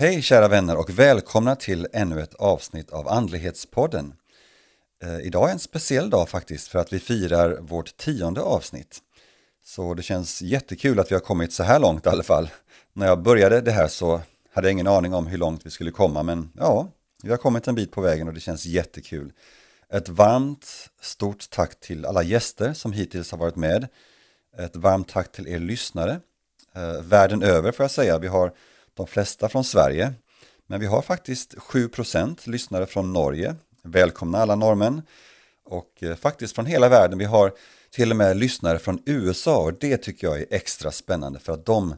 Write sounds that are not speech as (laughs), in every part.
Hej kära vänner och välkomna till ännu ett avsnitt av Andlighetspodden. Eh, idag är en speciell dag faktiskt för att vi firar vårt tionde avsnitt. Så det känns jättekul att vi har kommit så här långt i alla fall. När jag började det här så hade jag ingen aning om hur långt vi skulle komma men ja, vi har kommit en bit på vägen och det känns jättekul. Ett varmt, stort tack till alla gäster som hittills har varit med. Ett varmt tack till er lyssnare. Eh, världen över får jag säga. Vi har de flesta från Sverige. Men vi har faktiskt 7% lyssnare från Norge. Välkomna alla norrmän. Och eh, faktiskt från hela världen. Vi har till och med lyssnare från USA och det tycker jag är extra spännande för att de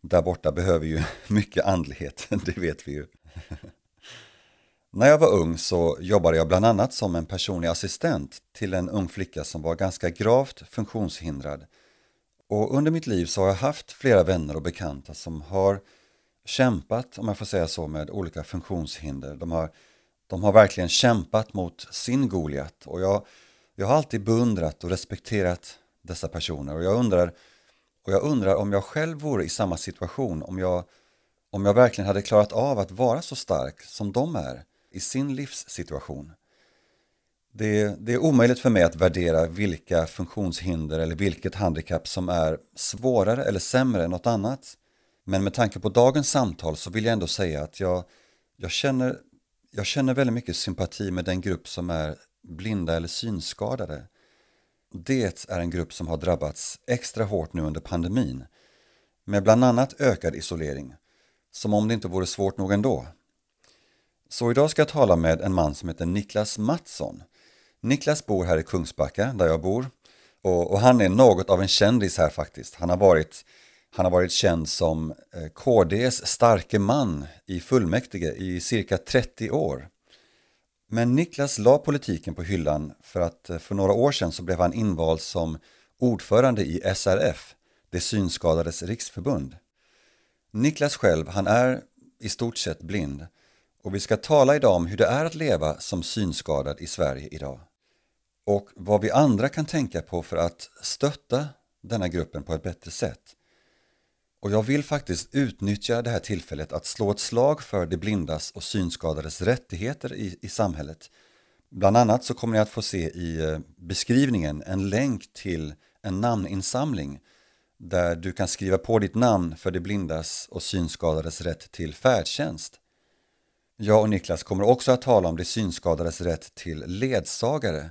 där borta behöver ju (laughs) mycket andlighet, (laughs) det vet vi ju. (laughs) När jag var ung så jobbade jag bland annat som en personlig assistent till en ung flicka som var ganska gravt funktionshindrad. Och under mitt liv så har jag haft flera vänner och bekanta som har kämpat, om jag får säga så, med olika funktionshinder. De har, de har verkligen kämpat mot sin Goliat och jag, jag har alltid beundrat och respekterat dessa personer och jag undrar, och jag undrar om jag själv vore i samma situation, om jag, om jag verkligen hade klarat av att vara så stark som de är i sin livssituation. Det, det, är omöjligt för mig att värdera vilka funktionshinder eller vilket handikapp som är svårare eller sämre än något annat. Men med tanke på dagens samtal så vill jag ändå säga att jag, jag, känner, jag känner väldigt mycket sympati med den grupp som är blinda eller synskadade. Det är en grupp som har drabbats extra hårt nu under pandemin med bland annat ökad isolering, som om det inte vore svårt nog ändå. Så idag ska jag tala med en man som heter Niklas Mattsson. Niklas bor här i Kungsbacka, där jag bor, och, och han är något av en kändis här faktiskt. Han har varit han har varit känd som eh, KDs starke man i fullmäktige i cirka 30 år. Men Niklas la politiken på hyllan för att eh, för några år sedan så blev han invald som ordförande i SRF, det synskadades riksförbund. Niklas själv, han är i stort sett blind och vi ska tala idag om hur det är att leva som synskadad i Sverige idag. Och vad vi andra kan tänka på för att stötta denna gruppen på ett bättre sätt. Och jag vill faktiskt utnyttja det här tillfället att slå ett slag för de blindas och synskadades rättigheter i, i samhället. Bland annat så kommer ni att få se i eh, beskrivningen en länk till en namninsamling där du kan skriva på ditt namn för de blindas och synskadades rätt till färdtjänst. Jag och Niklas kommer också att tala om de synskadades rätt till ledsagare,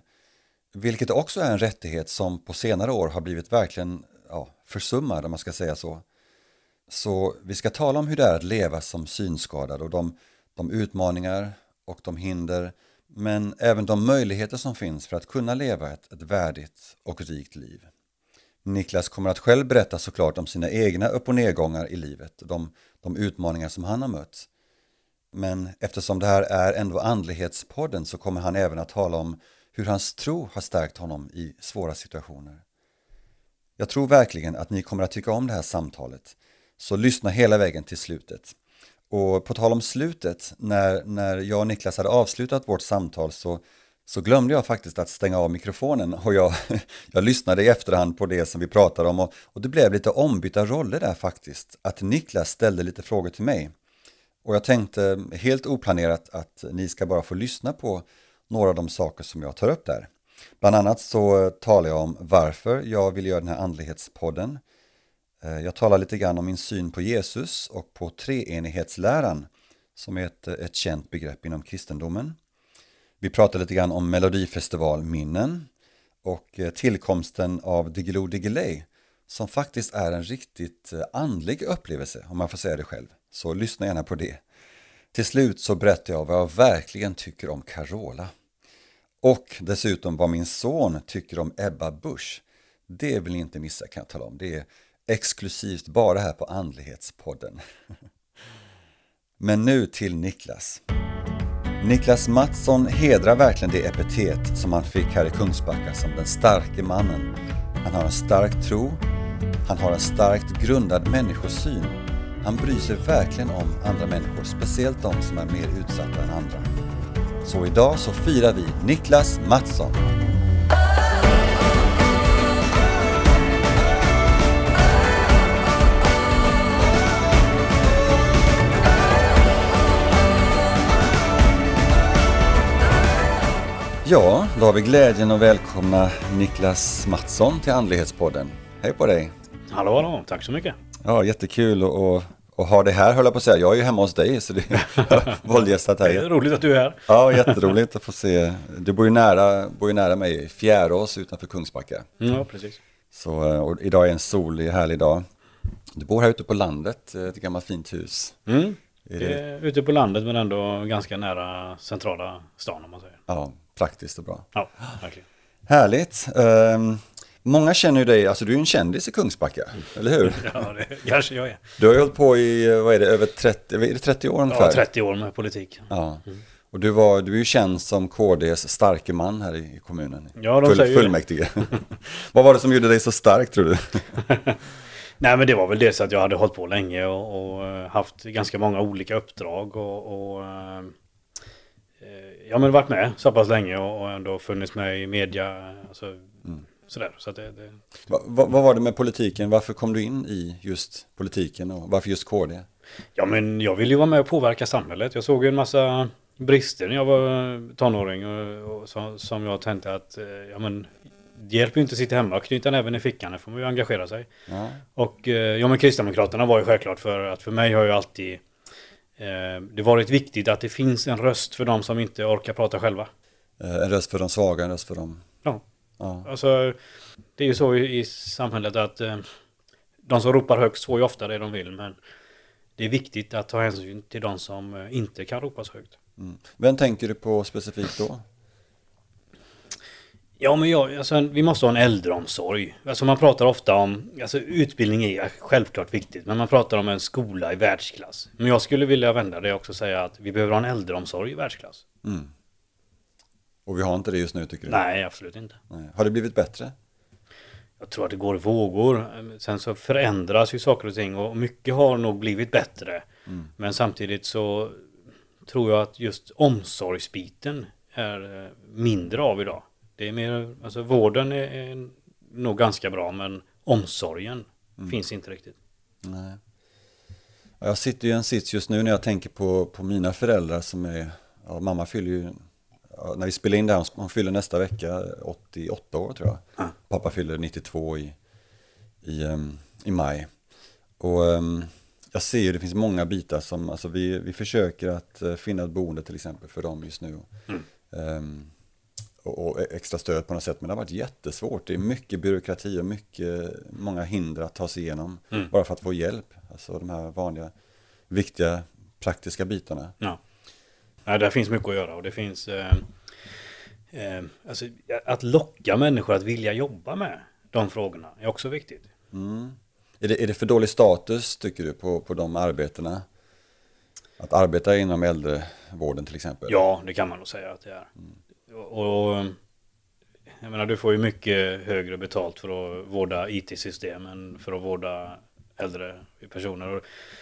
vilket också är en rättighet som på senare år har blivit verkligen ja, försummad om man ska säga så. Så vi ska tala om hur det är att leva som synskadad och de, de utmaningar och de hinder men även de möjligheter som finns för att kunna leva ett, ett värdigt och rikt liv. Niklas kommer att själv berätta såklart om sina egna upp och nedgångar i livet, de, de utmaningar som han har mött. Men eftersom det här är ändå andlighetspodden så kommer han även att tala om hur hans tro har stärkt honom i svåra situationer. Jag tror verkligen att ni kommer att tycka om det här samtalet så lyssna hela vägen till slutet. Och på tal om slutet, när, när jag och Niklas hade avslutat vårt samtal så, så glömde jag faktiskt att stänga av mikrofonen och jag, (laughs) jag lyssnade i efterhand på det som vi pratade om och, och det blev lite ombytta roller där faktiskt. Att Niklas ställde lite frågor till mig. Och jag tänkte helt oplanerat att ni ska bara få lyssna på några av de saker som jag tar upp där. Bland annat så talar jag om varför jag vill göra den här andlighetspodden. Eh, jag talar lite grann om min syn på Jesus och på treenighetsläran som är ett, ett känt begrepp inom kristendomen. Vi pratar lite grann om Melodifestivalminnen och eh, tillkomsten av Diggiloo Diggiley som faktiskt är en riktigt eh, andlig upplevelse om man får säga det själv. Så lyssna gärna på det. Till slut så berättar jag vad jag verkligen tycker om Carola. Och dessutom vad min son tycker om Ebba Busch. Det vill ni inte missa kan jag tala om. Det är exklusivt bara här på Andlighetspodden. (laughs) Men nu till Niklas. Niklas Mattsson hedrar verkligen det epitet som han fick här i Kungsbacka som den starke mannen. Han har en stark tro, han har en starkt grundad människosyn. Han bryr sig verkligen om andra människor, speciellt de som är mer utsatta än andra. Så idag så firar vi Niklas Mattsson. Ja, då har vi glädjen att välkomna Niklas Mattsson till Andlighetspodden. Hej på dig! Hallå, hallå, tack så mycket! Ja, jättekul att och ha dig här höll jag på att säga. Jag är ju hemma hos dig så det är (laughs) våldgästat här. Det är roligt att du är här. Ja, jätteroligt att få se. Du bor ju nära, bor ju nära mig i Fjärås utanför Kungsbacka. Ja, precis. Så och idag är en solig, härlig dag. Du bor här ute på landet, ett gammalt fint hus. Mm. Är det... ute på landet men ändå ganska nära centrala stan om man säger. Ja, praktiskt och bra. Ja, verkligen. Härligt. Um, många känner ju dig, alltså du är en kändis i Kungsbacka, eller hur? (laughs) Ja, det kanske jag är. Du har ju hållit på i, vad är det, över 30, är det 30 år ungefär? Ja, 30 år med politik. Ja. Mm. Och du, var, du är ju känd som KDs starke man här i kommunen. Ja, de Full, säger Fullmäktige. (laughs) vad var det som gjorde dig så stark tror du? (laughs) Nej men det var väl dels att jag hade hållit på länge och, och eh, haft ganska många olika uppdrag och, och eh, ja men varit med så pass länge och, och ändå funnits med i media. Alltså, mm. Sådär, så det, det... Va, va, vad var det med politiken? Varför kom du in i just politiken och varför just KD? Ja men jag ville ju vara med och påverka samhället. Jag såg ju en massa brister när jag var tonåring och, och så, som jag tänkte att eh, ja men det hjälper ju inte att sitta hemma och knyta näven i fickan, det får man ju engagera sig. Ja. Och eh, ja men Kristdemokraterna var ju självklart för att för mig har ju alltid det varit viktigt att det finns en röst för de som inte orkar prata själva. Eh, en röst för de svaga, en röst för dem. Ja. ja. Alltså, det är ju så i, i samhället att eh, de som ropar högst får ju ofta det de vill, men det är viktigt att ta hänsyn till de som eh, inte kan ropa så högt. Mm. Vem tänker du på specifikt då? Ja, men jag, alltså, vi måste ha en äldreomsorg. Alltså man pratar ofta om, alltså utbildning är självklart viktigt, men man pratar om en skola i världsklass. Men jag skulle vilja vända det också och säga att vi behöver ha en äldreomsorg i världsklass. Mm. Och vi har inte det just nu tycker du? Nej, absolut inte. Nej. Har det blivit bättre? Jag tror att det går vågor. Sen så förändras ju saker och ting och mycket har nog blivit bättre. Mm. Men samtidigt så tror jag att just omsorgsbiten är eh, mindre av idag. Det är mer, alltså vården är, är nog ganska bra men omsorgen mm. finns inte riktigt. Nej. Jag sitter ju i en sits just nu när jag tänker på, på mina föräldrar som är, ja, mamma fyller ju, ja, när vi spelar in det här, hon fyller nästa vecka 88 år tror jag. Ah. Pappa fyller 92 i, i, um, i maj. Och um, jag ser ju det finns många bitar som, alltså vi, vi försöker att uh, finna ett boende till exempel för dem just nu. Mm. Um, och, extra stöd på något sätt. Men det har varit jättesvårt. Det är mycket byråkrati och mycket, många hinder att ta sig igenom. Mm. Bara för att få hjälp. Alltså de här vanliga, viktiga, praktiska bitarna. Ja, ja där finns mycket att göra och det finns eh, eh, alltså, att locka människor att vilja jobba med de frågorna är också viktigt. Mm. Är, det, är det för dålig status tycker du på, på de arbetena? Att arbeta inom äldrevården till exempel? Ja, det kan man nog säga att det är. Mm. Och, jag menar, du får ju mycket högre betalt för att vårda IT-system än för att vårda äldre personer.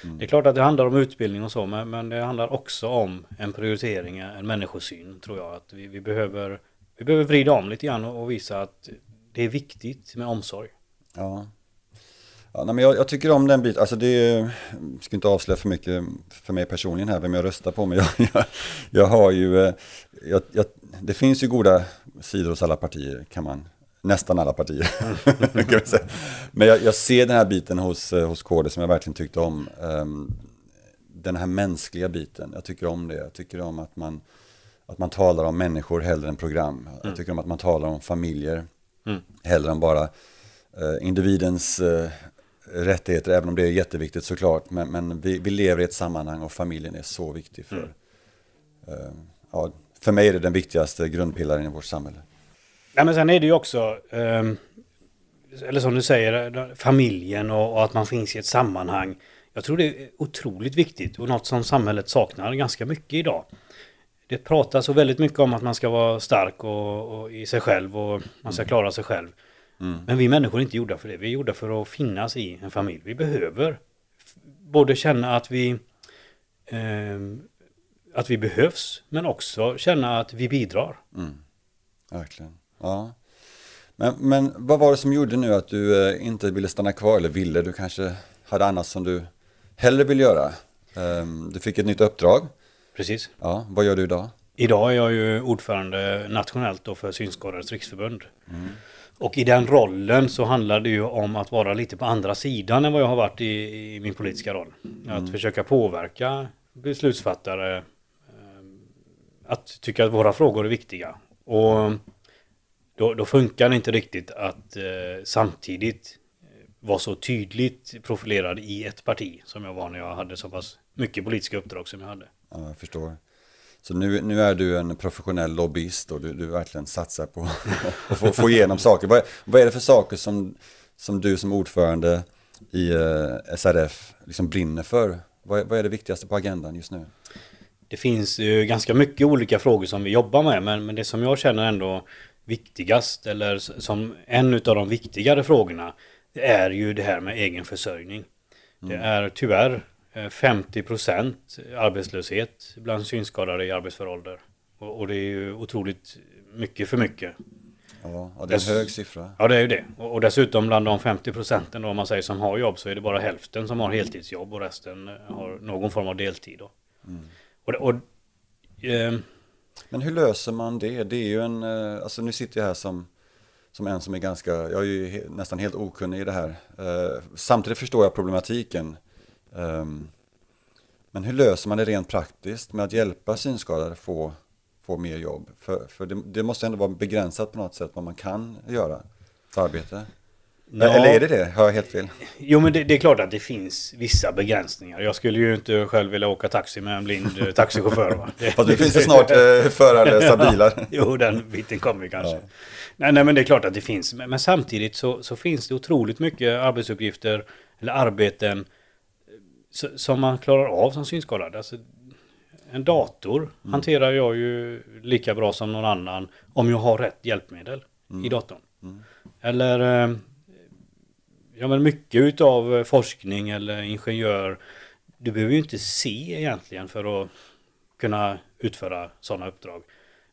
Mm. Det är klart att det handlar om utbildning och så, men, men det handlar också om en prioritering, en människosyn tror jag. Att vi, vi, behöver, vi behöver vrida om lite grann och, och visa att det är viktigt med omsorg. Ja, Ja, nej, men jag, jag, tycker om den biten, alltså det jag ska inte avslöja för mycket för mig personligen här vem jag röstar på, men jag, (laughs) jag, jag har ju, eh, jag, det finns ju goda sidor hos alla partier, kan man, nästan alla partier. (laughs) kan säga. Men jag, ser den här biten hos, eh, hos KD som jag verkligen tyckte om. Um, den här mänskliga biten, jag tycker om det. Jag tycker om att man, att man talar om människor hellre än program. Mm. Jag tycker om att man talar om familjer mm. hellre än bara uh, individens uh, rättigheter, även om det är jätteviktigt såklart. Men, men vi, vi, lever i ett sammanhang och familjen är så viktig för, mm. uh, ja, för mig är det den viktigaste grundpillaren i vårt samhälle. Ja, men sen är det ju också, um, eller som du säger, familjen och, och, att man finns i ett sammanhang. Jag tror det är otroligt viktigt och något som samhället saknar ganska mycket idag. Det pratas så väldigt mycket om att man ska vara stark och, och i sig själv och man ska mm. klara sig själv. Mm. Men vi människor är inte gjorda för det. Vi är gjorda för att finnas i en familj. Vi behöver både känna att vi eh, att vi behövs, men också känna att vi bidrar. Mm. Verkligen. Ja. Men, men vad var det som gjorde nu att du eh, inte ville stanna kvar, eller ville, du kanske hade annat som du hellre vill göra? Um, du fick ett nytt uppdrag. Precis. Ja, vad gör du idag? Idag är jag ju ordförande nationellt då för Synskadades riksförbund. Och i den rollen så handlar det ju om att vara lite på andra sidan än vad jag har varit i, i min politiska roll. Att försöka påverka beslutsfattare eh, att tycka att våra frågor är viktiga. Och då, då funkar det inte riktigt att eh, samtidigt vara så tydligt profilerad i ett parti som jag var när jag hade så pass mycket politiska uppdrag som jag hade. Ja, jag förstår. Så nu, nu är du en professionell lobbyist och du, du verkligen satsar på (laughs) att få, få igenom saker. Vad, vad är det för saker som, som du som ordförande i eh, SRF liksom brinner för? Vad, vad är det viktigaste på agendan just nu? Det finns ju ganska mycket olika frågor som vi jobbar med men, men det som jag känner ändå viktigast eller som en av de viktigare frågorna det är ju det här med egen försörjning. Det är tyvärr eh, 50% arbetslöshet bland synskadade i arbetsför ålder. Och, och det är ju otroligt mycket för mycket. Ja, det är en hög siffra. Ja det är ju det. Och, och dessutom bland de 50 procenten då om man säger som har jobb så är det bara hälften som har heltidsjobb och resten eh, har någon form av deltid. Då. Och, och eh, Men hur löser man det? Det är ju en, eh, alltså nu sitter jag här som, som en som är ganska, jag är ju nästan helt okunnig i det här. Samtidigt förstår jag problematiken. Ehm, men hur löser man det rent praktiskt med att hjälpa synskadade få, få mer jobb? För, för det, det måste ändå vara begränsat på något sätt vad man kan göra för arbete. Ja. Eller är det det? Har jag helt fel? Jo men det, det är klart att det finns vissa begränsningar. Jag skulle ju inte själv vilja åka taxi med en blind eh, taxichaufför. Va? Det, (laughs) Fast nu finns det snart eh, förarlösa (laughs) bilar. (laughs) jo, den biten kommer kanske. Nej, nej, men det är klart att det finns. Men, men samtidigt så, så finns det otroligt mycket arbetsuppgifter eller arbeten som man klarar av som synskadad. Alltså, en dator hanterar jag ju lika bra som någon annan om jag har rätt hjälpmedel i datorn. Eller eh, ja, men mycket utav eh, forskning eller ingenjör. Du behöver ju inte se egentligen för att kunna utföra sådana uppdrag.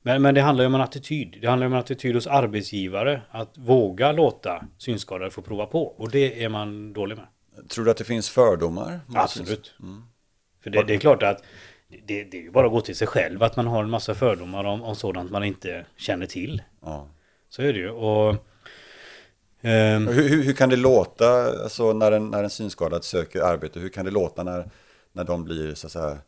Men, men det handlar ju om en attityd. Det handlar om en attityd hos arbetsgivare att våga låta synskadade få prova på. Och det är man dålig med. Tror du att det finns fördomar? Absolut. För det, det är klart att det, det är ju bara att gå till sig själv att man har en massa fördomar om, om sådant man inte känner till. Ja. Så är det ju. Och, ehm, Hur, hur, hur kan det låta alltså, när, en, när en synskadad söker arbete? Hur kan det låta när, när de blir så att säga,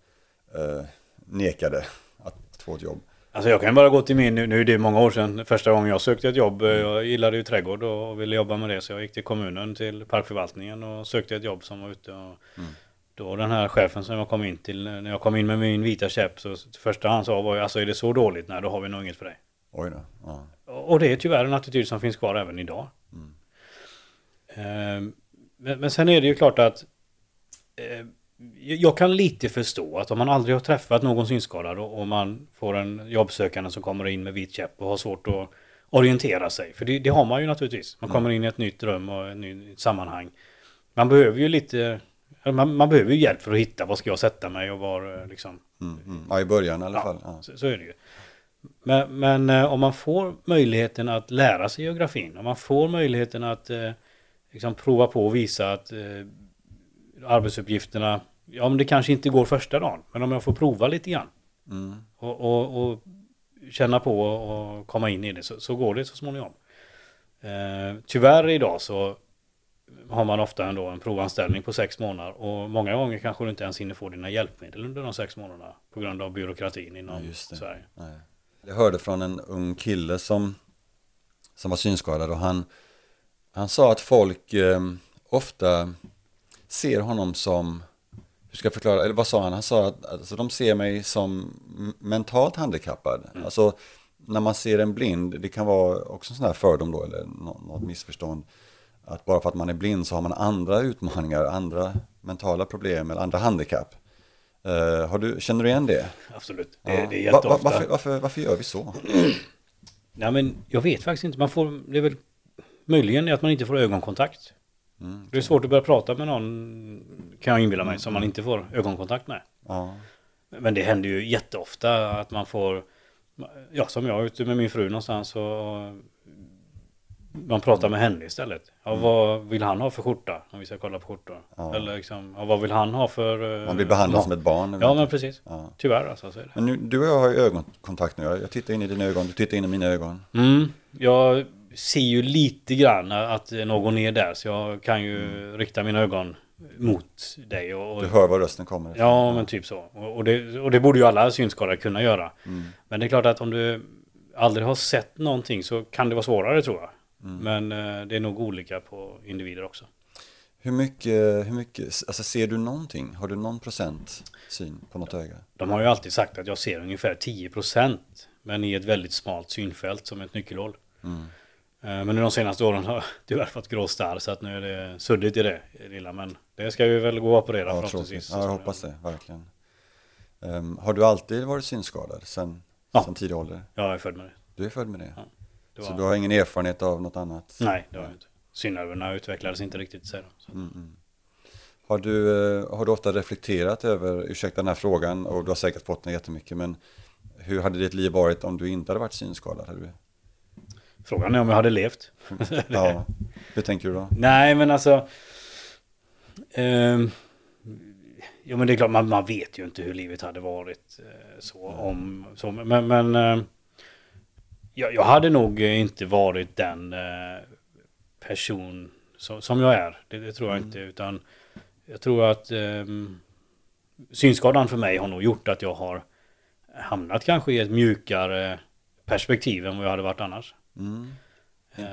eh, nekade att få ett jobb? Alltså jag kan bara gå till min, nu, är det många år sedan, första gången jag sökte ett jobb. Eh, Jag gillade ju trädgård och ville jobba med det. Så jag gick till kommunen, till parkförvaltningen och sökte ett jobb som var ute. Och Då den här chefen som jag kom in till, när jag kom in med min vita käpp så första han sa var ju, alltså är det så dåligt? Nej, då har vi nog inget för dig. Oj då. Ja. Och det är tyvärr en attityd som finns kvar även idag. Ehm, Men, men sen är det ju klart att eh, jag kan lite förstå att om man aldrig har träffat någon synskadad och, man får en jobbsökande som kommer in med vit käpp och har svårt att orientera sig. För det, det har man ju naturligtvis. Man kommer in i ett nytt rum och ett nytt sammanhang. Man behöver ju lite, man, man behöver ju hjälp för att hitta var ska jag sätta mig och var eh, liksom Mm, mm. ja, i början i alla Ja, fall. Ja. så, så är det ju. Men, men eh, om man får möjligheten att lära sig geografin, om man får möjligheten att eh, liksom prova på och visa att eh, arbetsuppgifterna, ja men det kanske inte går första dagen, men om jag får prova lite grann Mm. och, och, och känna på och komma in i det så, så går det så småningom. Eh, tyvärr idag så har man ofta ändå en provanställning på sex månader och många gånger kanske du inte ens hinner få dina hjälpmedel under de sex månaderna på grund av byråkratin inom just det. Sverige. Nej. Jag hörde från en ung kille som, som var synskadad och han, han sa att folk eh, ofta ser honom som, hur ska jag förklara, eller vad sa han? Han sa att alltså, de ser mig som mentalt handikappad. Alltså när man ser en blind, det kan vara också en sån här fördom då, eller nå- något missförstånd. Att bara för att man är blind så har man andra utmaningar, andra mentala problem eller andra handikapp. Har du, känner du igen det? Absolut, det, Ja. det är Va- jätteofta. va- varför, varför, varför gör vi så? (clears throat) Nej men jag vet faktiskt inte, man får, det är väl möjligen att man inte får ögonkontakt. Mm, Det är svårt att börja prata med någon, kan jag inbilla mig, som man inte får ögonkontakt med. Ja, Men det händer ju jätteofta att man får, ja som jag ute med min fru någonstans och man pratar med henne istället. Ja, Mm. vad vill han ha för skjorta? Om vi ska kolla på skjortor. Ja. Eller liksom, ja, vad vill han ha för... eh, Man blir behandlad mat? som ett barn. Ja, men precis. Ja. Tyvärr alltså, så är det. Men nu, du och jag har ju ögonkontakt nu. Jag tittar in i dina ögon, du tittar in i mina ögon. Mm, jag ser ju lite grann att någon är där, så jag kan ju rikta mina ögon mot dig. Och. Du hör var rösten kommer. Ja, men typ så. Och, och, det, och det borde ju alla synskadade kunna göra. Mm. Men det är klart att om du aldrig har sett någonting så kan det vara svårare tror jag. Mm. Men eh, det är nog olika på individer också. Hur mycket, hur mycket, alltså ser du någonting? Har du någon procent syn på något öga? De har ju alltid sagt att jag ser ungefär 10% men i ett väldigt smalt synfält som ett nyckelhål. Mm. Eh, Men nu de senaste åren har jag (laughs) tyvärr fått grå starr så att nu är det suddigt i det lilla. Men det ska ju väl gå att operera Ja, förhoppningsvis. så Ja, jag hoppas det, verkligen. Ehm, har du alltid varit synskadad sen, Ja. sen tidig ålder? Ja, jag är född med det. Du är född med det? Ja, det Så var... du har ingen erfarenhet av något annat? Nej, det har jag inte. Synnerverna utvecklades inte riktigt säger de. Så. Mm, mm. Har, du, eh, har du ofta reflekterat över, ursäkta den här frågan och du har säkert fått den jättemycket, men hur hade ditt liv varit om du inte hade varit synskadad? Hade du? Frågan är om jag hade levt. (laughs) Ja. Hur tänker du då? Nej, men alltså... ehm, jo, men det är klart, man, man vet ju inte hur livet hade varit. eh, så om... Så, men men eh, jag, jag hade nog inte varit den eh, person som, som jag är. Det, det tror jag Mm. inte. Utan jag tror att ehm, synskadan för mig har nog gjort att jag har hamnat kanske i ett mjukare perspektiv än vad jag hade varit annars. Mm. Eh,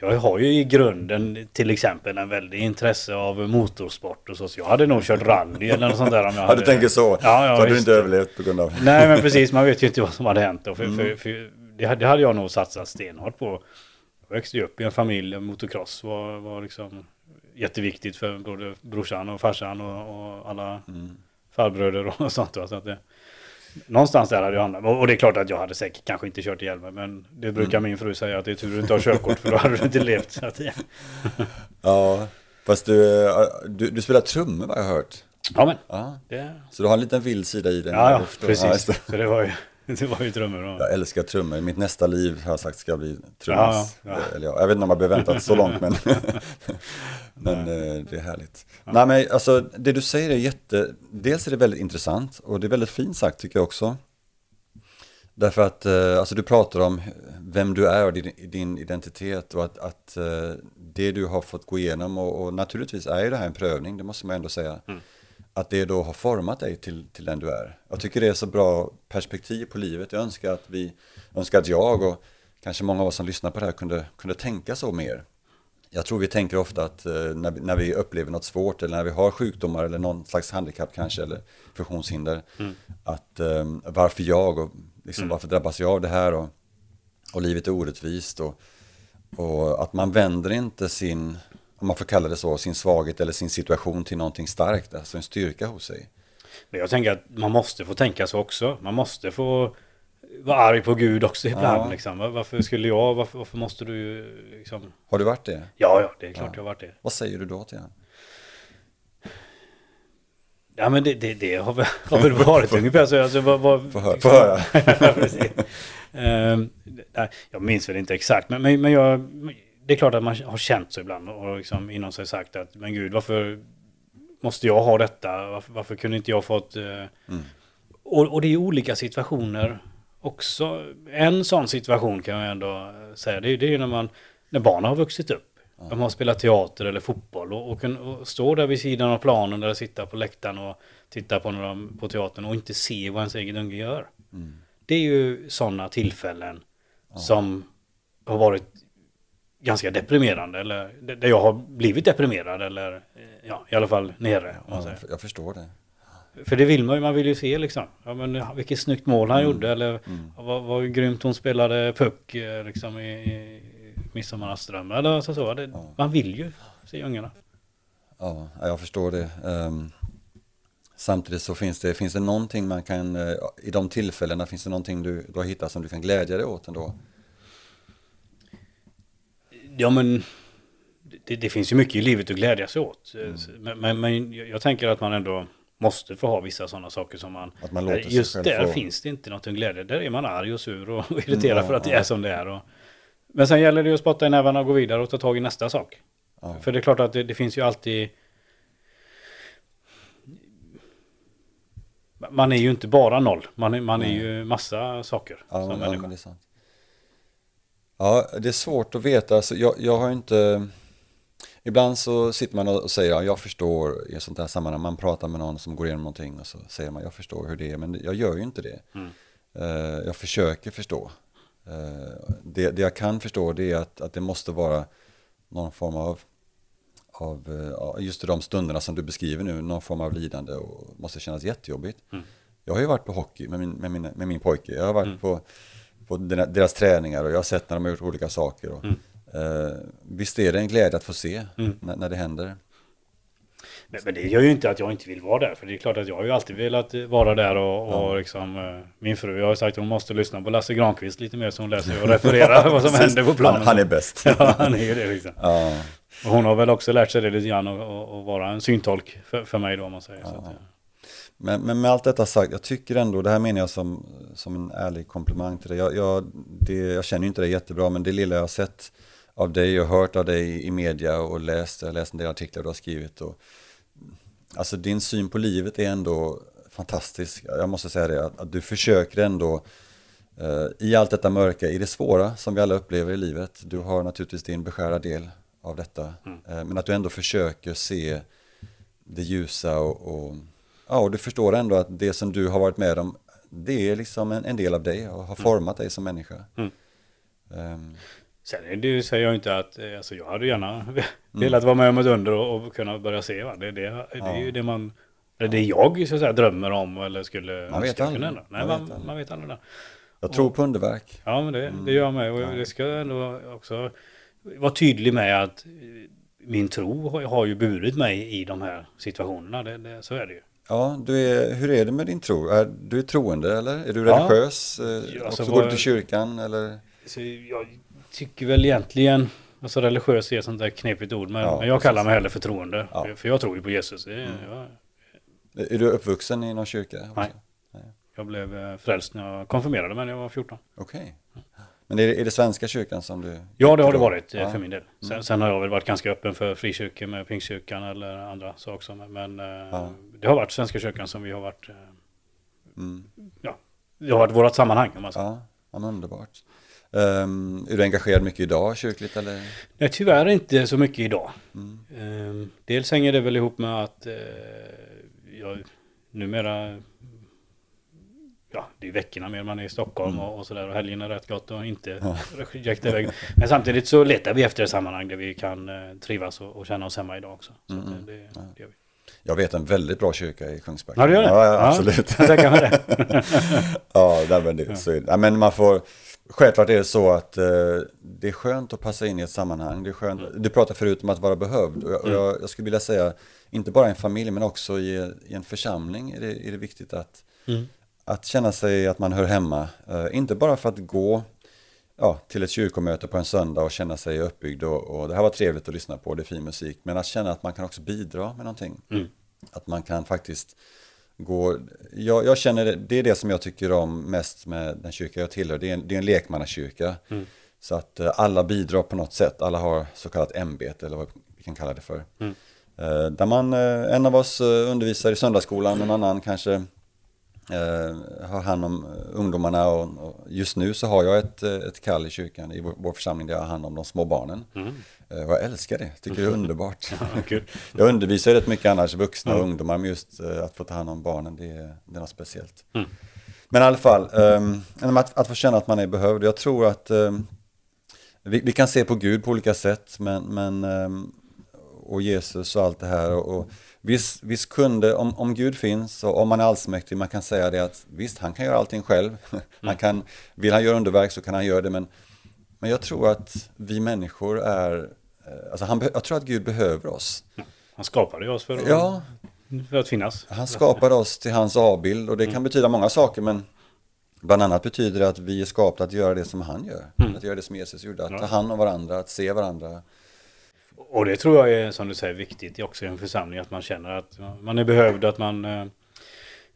Jag har ju i grunden till exempel en väldigt intresse av motorsport och så. Så jag hade nog kört rally eller något sånt där om jag (laughs) Ja, hade... du tänker så? Ja, ja, så hade du inte överlevt på grund av... Nej men precis, man vet ju inte vad som hade hänt då. För, Mm. för, för det, hade- det hade jag nog satsat stenhårt på. Jag växte ju upp i en familj, motocross var, var liksom jätteviktigt för både brorsan och farsan och, och alla Mm. farbröder och (laughs) sånt. Så att det, någonstans där hade jag hamnat. Och det är klart att jag hade säkert kanske inte kört ihjäl mig. Men det brukar Mm. min fru säga att det är tur att du inte har körkort för då hade du inte levt. Så att, ja. (laughs) Ja, fast du, eh, du, du spelar trummor vad jag har hört. ja men, Ja, det... så du har en liten vild sida i dig. Ja, ja precis. det. så det var ju, (laughs) det var ju drömmen. Och, Jag älskar trummor. Mitt nästa liv har jag sagt ska bli trummis. Ja, ja. Eller ja, jag vet inte om jag behöver vänta så långt men, (laughs) (laughs) men eh, det är härligt. Nej men alltså det du säger är jätte, dels är det väldigt intressant och det är väldigt fint sagt tycker jag också. Därför att eh, alltså du pratar om vem du är och din, din identitet och att, att eh, det du har fått gå igenom och, och naturligtvis är ju det här en prövning, det måste man ändå säga. Mm. Att det då har format dig till, till den du är. Jag tycker det är så bra perspektiv på livet. Jag önskar att vi, önskar att jag och kanske många av oss som lyssnar på det här kunde, kunde tänka så mer. Jag tror vi tänker ofta att eh, när, vi, när vi upplever något svårt eller när vi har sjukdomar eller någon slags handikapp kanske eller funktionshinder. Mm. Att eh, varför jag och liksom, Mm. varför drabbas jag av det här och, och livet är orättvist. Och, och att man vänder inte sin, om man får kalla det så, sin svaghet eller sin situation till någonting starkt, alltså en styrka hos sig. Men jag tänker att man måste få tänka så också. Man måste få vara arg på Gud också ibland. Ja. Liksom. Va- Varför skulle jag, varför, varför måste du liksom... Har du varit det? Ja, ja, det är klart Ja. jag har varit det. Vad säger du då till honom? Ja, men det, det, det har, väl, har väl varit (laughs) ungefär så. Alltså, vad, vad, Få hö- få höra. (laughs) Ja. Ehm, jag minns väl inte exakt, men, men, men jag, det är klart att man har känt så ibland och liksom inom sig sagt att men gud, varför måste jag ha detta? Varför, varför kunde inte jag fått... eh, Mm. Och, och det är olika situationer också. En sån situation kan jag ändå säga, det är, det är ju när man när barnen har vuxit upp. De har spelat teater eller fotboll och, och, och står där vid sidan av planen eller sitta på läktaren och titta på, de, på teatern och inte se vad ens egen unge gör. Mm. Det är ju sådana tillfällen som har varit ganska deprimerande eller där jag har blivit deprimerad eller ja, i alla fall nere. Ja, jag förstår det. För det vill man ju, man vill ju se liksom. Ja men vilket snyggt mål han gjorde eller Mm. vad, vad grymt hon spelade puck eh, liksom i, i Midsommarnattsdröm. Eller så, så. Det, Ja. Man vill ju se ungarna. Ja, jag förstår det. Ehm, samtidigt så finns det, finns det någonting man kan, eh, i de tillfällena finns det någonting du, du har hittat som du kan glädja dig åt ändå? Ja men det, det finns ju mycket i livet att glädja sig åt. Eh, Men, men, men jag tänker att man ändå måste få ha vissa sådana saker som man... Att man låter sig Just själv där få- finns det inte något att glädja. Där är man arg och sur och (laughs) irriterad Ja, för att det är som det är. Och, Men sen gäller det ju att spotta i nävarna och gå vidare och ta tag i nästa sak. Ja. För det är klart att det, det finns ju alltid... Man är ju inte bara noll. Man är, man är ju massa saker som människa. men det är sant. Ja, det är svårt att veta. Alltså, jag, jag har inte... Ibland så sitter man och säger ja, jag förstår i ett sånt här sammanhang. Man pratar med någon som går igenom någonting och så säger man jag förstår hur det är. Men jag gör ju inte det. Mm. Eh, jag försöker förstå. Eh, det, det jag kan förstå det är att, att det måste vara någon form av, av eh, just i de stunderna som du beskriver nu, någon form av lidande och måste kännas jättejobbigt. Mm. Jag har ju varit på hockey med min, med min, med min pojke. Jag har varit Mm. på, på deras träningar och jag har sett när de har gjort olika saker. Och, Mm. eh, visst är det en glädje att få se Mm. när, när det händer. Men, men det gör ju inte att jag inte vill vara där. För det är klart att jag har ju alltid velat vara där och, och Ja. liksom... eh, Min fru har ju sagt att hon måste lyssna på Lasse Granqvist lite mer så hon läser och refererar (laughs) vad som händer på planen. Han, han är bäst. (laughs) Ja, han är ju det liksom. ja. Och hon har väl också lärt sig det lite grann och, och, och vara en syntolk för, för mig då om man säger så. Ja. Att, eh, Men, men med allt detta sagt, jag tycker ändå, det här menar jag som, som en ärlig komplimang till dig. Jag, jag, det, jag känner ju inte dig jättebra, men det lilla jag har sett av dig och hört av dig i media och läst, jag har läst en del artiklar du har skrivit. Och, alltså din syn på livet är ändå fantastisk. Jag måste säga det, att, att du försöker ändå eh, i allt detta mörka, i det svåra som vi alla upplever i livet. Du har naturligtvis din beskärda del av detta. Mm. Eh, men att du ändå försöker se det ljusa och, och, ja, och du förstår ändå att det som du har varit med om, det är liksom en, en del av dig och har format dig som människa. Mm. Ehm, Sen det, säger jag inte att, eh, alltså jag hade gärna (laughs) velat vara med om ett under och, och kunna börja se. Va? Det, det, det är ju det man, eller det jag så att säga, drömmer om eller skulle Man vet aldrig. Nej, Man man, vet aldrig. man vet aldrig det. jag tror på underverk. Ja, men det, det gör jag med. Och Ja. det ska jag ändå också vara tydlig med att eh, min tro har, har ju burit mig i de här situationerna. Det, det, så är det ju. Ja, du är, hur är det med din tro? Är, du är troende eller? Är du religiös? Eh, Ja, alltså går du till kyrkan eller? Så jag tycker väl egentligen, alltså religiös är ett sånt där knepigt ord, men, Ja, men jag kallar mig hellre för troende. Ja. För, jag tror ju på Jesus. Det, Mm. jag, Är du uppvuxen i någon kyrka? också? Nej. jag blev eh, frälst när jag konfirmerade mig när jag var 14. Okej. Men är det, är det Svenska kyrkan som du? Ja, det har det varit eh, Ja. för min del. Sen, Mm. sen har jag väl varit ganska öppen för frikyrkor med Pingstkyrkan eller andra saker. också. Men eh, Ja. det har varit Svenska kyrkan som vi har varit, eh, Mm. det har varit vårt sammanhang om man säger. Ja, ja men underbart. Ehm, är du engagerad mycket idag kyrkligt eller? Nej, tyvärr inte så mycket idag. Mm. Ehm, dels hänger det väl ihop med att eh, jag numera Ja, det är veckorna mer man är i Stockholm Mm. och, och sådär och helgen är rätt gott och inte Ja. (laughs) iväg. Men samtidigt så letar vi efter ett sammanhang där vi kan eh, trivas och, och känna oss hemma idag också. Så Mm, att, mm. det, det, Ja. det gör vi. Jag vet en väldigt bra kyrka i Kungsbacka. Ja, du gör det? Ja, ja Ja. absolut. Mig det. (laughs) ja, nej, men, det, så, ja, men man får, självklart är det så att eh, det är skönt att passa in i ett sammanhang. Det är skönt, Du pratar förut om att vara behövd och, jag, och jag, jag skulle vilja säga, inte bara i en familj men också i, i en församling är det, är det viktigt att, Mm. Att känna sig att man hör hemma. Eh, inte bara för att gå ja, till ett kyrkomöte på en söndag och känna sig uppbyggd och, och det här var trevligt att lyssna på, det är fin musik, men att känna att man kan också bidra med någonting. Mm. Att man kan faktiskt gå, jag, jag känner det, det är det som jag tycker om mest med den kyrka jag tillhör, det är en, det är en lekmannakyrka. Mm. Så att eh, alla bidrar på något sätt, alla har så kallat ämbete eller vad vi kan kalla det för. Mm. Eh, Där man, en av oss undervisar i söndagsskolan, en annan kanske har hand om eh, ungdomarna och, just nu så har jag ett, eh, ett kall i kyrkan i vår, församling där jag har hand om de små barnen. Mm. Eh, Och jag älskar det, tycker det är underbart. (laughs) Ja. Jag undervisar rätt mycket annars vuxna och Mm. ungdomar, men just eh, att få ta hand om barnen, det är, det är något speciellt. Mm. Men i alla fall, um, att, att få känna att man är behövd. Jag tror att ehm, vi, vi kan se på Gud på olika sätt, men, men ehm, och Jesus och allt det här. Och, och visst, visst kunde, om, om Gud finns och om man är allsmäktig, man kan säga det att visst, han kan göra allting själv. (laughs) Han kan, vill han göra underverk så kan han göra det, men, men jag tror att vi människor är, eh, alltså han, jag tror att Gud behöver oss. Han skapade oss för att, Ja, för att finnas. han skapade oss till hans avbild och det kan betyda många saker men bland annat betyder det att vi är skapade att göra det som han gör. Mm. Att göra det som Jesus gjorde, att ta hand om varandra, att se varandra. Och det tror jag är, som du säger, viktigt också i en församling. Att man känner att man är behövd, att man... eh,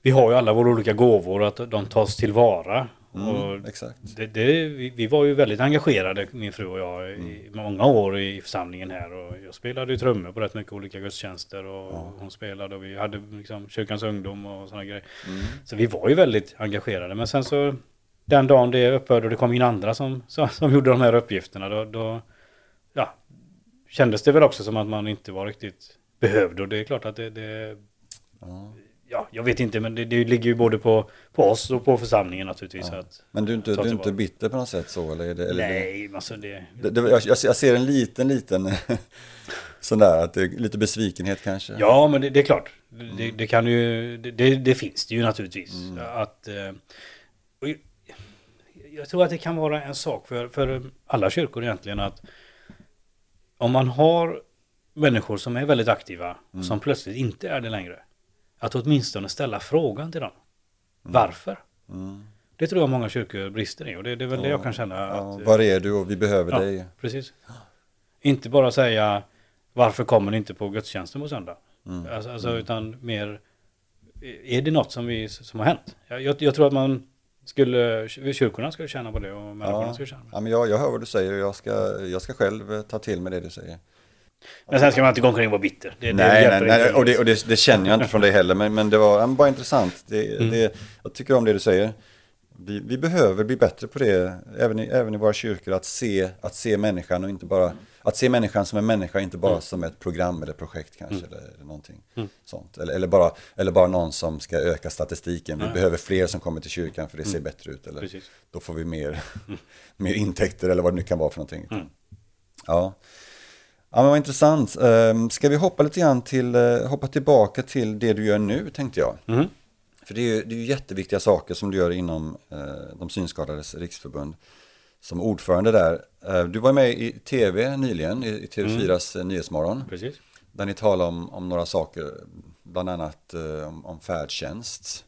Vi har ju alla våra olika gåvor, att de tas tillvara. och exakt. det, det, vi, var ju väldigt engagerade, min fru och jag, i många år i församlingen här. Och jag spelade ju trummor på rätt mycket olika gudstjänster och Ja. hon spelade och vi hade liksom kyrkans ungdom och sådana grejer. Mm. Så vi var ju väldigt engagerade. Men sen så den dagen det upphörde och det kom in andra som, som, som gjorde de här uppgifterna, då, då kändes det väl också som att man inte var riktigt behövd. Och det är klart att det, det Ja. ja, jag vet inte, men det, det ligger ju både på, på oss och på församlingen naturligtvis. Ja. Att, Men du är inte, du är inte bitter på något sätt så? Eller det, eller nej, alltså det... Det, det, jag, jag ser- en liten, liten (laughs) sån där, att det är lite besvikenhet kanske. Ja, men det, är klart. Det, det kan ju, det, finns det ju naturligtvis. Mm. Att, eh, och jag tror att det kan vara en sak för, för alla kyrkor egentligen att om man har människor som är väldigt aktiva och som plötsligt inte är det längre. Att åtminstone ställa frågan till dem. Varför? Mm. Det tror jag många kyrkor brister i och det, det är väl det jag kan känna. Ja, att, eh, var är du och vi behöver Ja. dig. Precis. Inte bara säga varför kommer ni inte på gudstjänsten på söndag? Mm. Alltså, alltså utan mer är det något som, vi, som har hänt? Jag, jag, jag tror att man skulle, kyrkorna skulle tjäna på det och människorna Ja. skulle tjäna på det. Ja, men jag, jag hör vad du säger och jag ska, jag ska själv eh, ta till mig det du säger. Men sen ska man inte gå omkring och vara bitter. Det, det nej, hjälper nej, nej, och, det, och det, det känner jag inte från dig heller, men, men det var men bara intressant. Det, Mm. det, jag tycker om det du säger. Vi, vi behöver bli bättre på det, även i, även i våra kyrkor, att se, att se människan och inte bara, att se människan som en människa, inte bara som ett program eller projekt kanske, eller, eller någonting Mm. sånt. Eller, eller, bara, eller bara någon som ska öka statistiken. Vi behöver fler som kommer till kyrkan för det ser bättre ut. Eller Precis. då får vi mer, (laughs) mer intäkter eller vad det nu kan vara för någonting. Mm. Ja. Ja men vad intressant. Ehm, Ska vi hoppa lite grann till, eh, hoppa tillbaka till det du gör nu tänkte jag. Mm. För det är ju det är jätteviktiga saker som du gör inom eh, de synskadades riksförbund. Som ordförande där. Eh, du var med i tv nyligen, i, i TV4s mm. Nyhetsmorgon. Precis. Där ni talar om, om några saker, bland annat eh, om, om färdtjänst.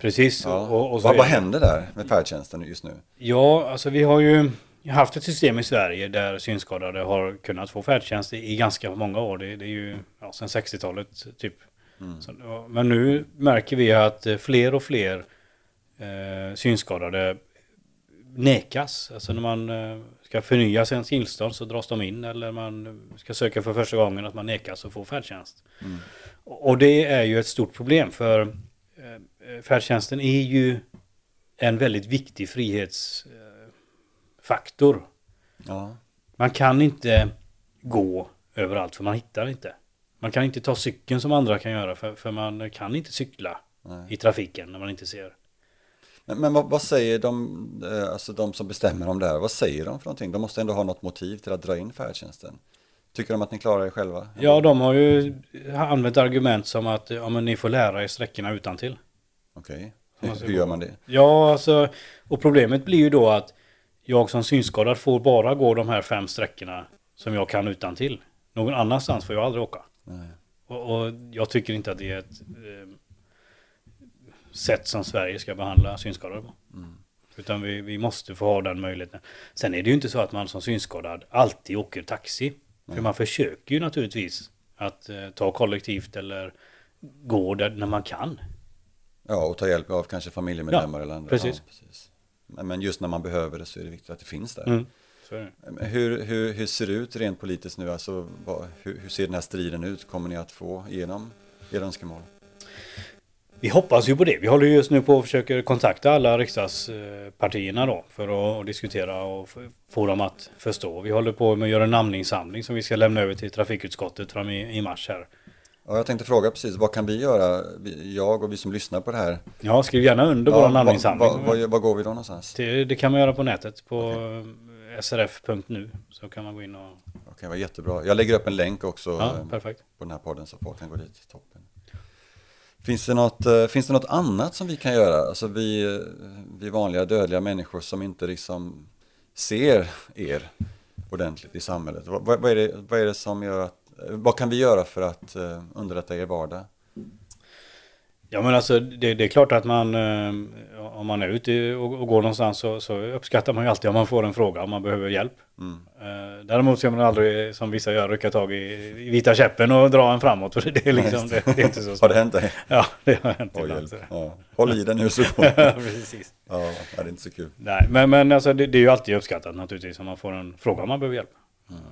Precis. Ja. Och, och så vad, vad händer där med färdtjänsten just nu? Ja, alltså vi har ju haft ett system i Sverige där synskadade har kunnat få färdtjänst i, i ganska många år. Det, det är ju ja, sedan 60-talet typ. Så, ja, men nu märker vi att eh, fler och fler eh, synskadade nekas. Alltså när man eh, ska förnya sin tillstånd så dras de in eller man ska söka för första gången att man nekas att få färdtjänst. Och och det är ju ett stort problem för eh, färdtjänsten är ju en väldigt viktig frihetsfaktor. Ja, Man kan inte gå överallt för man hittar inte. Man kan inte ta cykeln som andra kan göra för, för man kan inte cykla nej. i trafiken när man inte ser. Men, men vad, vad säger de, eh, alltså de som bestämmer om det här, vad säger de för någonting? De måste ändå ha något motiv till att dra in färdtjänsten. Tycker de att ni klarar er själva? Ja, de har ju använt argument som att ja, men ni får lära er sträckorna utan till. Okej, Man hur, hur gör man det? Ja, alltså, och problemet blir ju då att jag som synskadad får bara gå de här fem sträckorna som jag kan utan till. Någon annanstans får jag aldrig åka. Och, och jag tycker inte att det är ett eh, sätt som Sverige ska behandla synskadade på. Mm. Utan vi, vi måste få ha den möjligheten. Sen är det ju inte så att man som synskadad alltid åker taxi. För man försöker ju naturligtvis att eh, ta kollektivt eller gå där när man kan. Ja, och ta hjälp av kanske familjemedlemmar eller andra. precis. Ja, precis. Men, just när man behöver det så är det viktigt att det finns där. Mm. Hur, hur, hur ser det ut rent politiskt nu? Alltså, vad, hur, hur ser den här striden ut? Kommer ni att få igenom era önskemål? Vi hoppas ju på det. Vi håller ju just nu på och försöker kontakta alla riksdagspartierna då för att diskutera och få dem att förstå. Vi håller på med att göra en namninsamling som vi ska lämna över till trafikutskottet fram i, i mars här. Ja, jag tänkte fråga precis, vad kan vi göra, jag och vi som lyssnar på det här? Ja, skriv gärna under Ja, vår namninsamling. vad, går vi då någonstans? Det, det kan man göra på nätet på eh, srf.nu. Så kan man gå in och... Okej, vad jättebra. Jag lägger upp en länk också Ja, på den här podden så folk kan gå dit. Toppen. Finns det, något, eh, finns det något annat som vi kan göra? Alltså vi, eh, vi vanliga dödliga människor som inte liksom ser er ordentligt i samhället. Vad, vad, är, det, vad är det som gör att, eh, vad kan vi göra för att underlätta er vardag? Ja men alltså det, det är klart att man om man är ute och, och går någonstans så, så, uppskattar man ju alltid om man får en fråga om man behöver hjälp. Mm. Däremot ska man aldrig som vissa gör rycka tag i, vita käppen och dra en framåt. För det, är liksom, det, det är inte så Har det hänt dig? Ja det har hänt ibland. Ja. Håll i den nu så (laughs) ja, precis. Ja, det är inte så kul. Nej men, men alltså, det, det är ju alltid uppskattat naturligtvis om man får en fråga om man behöver hjälp. Mm.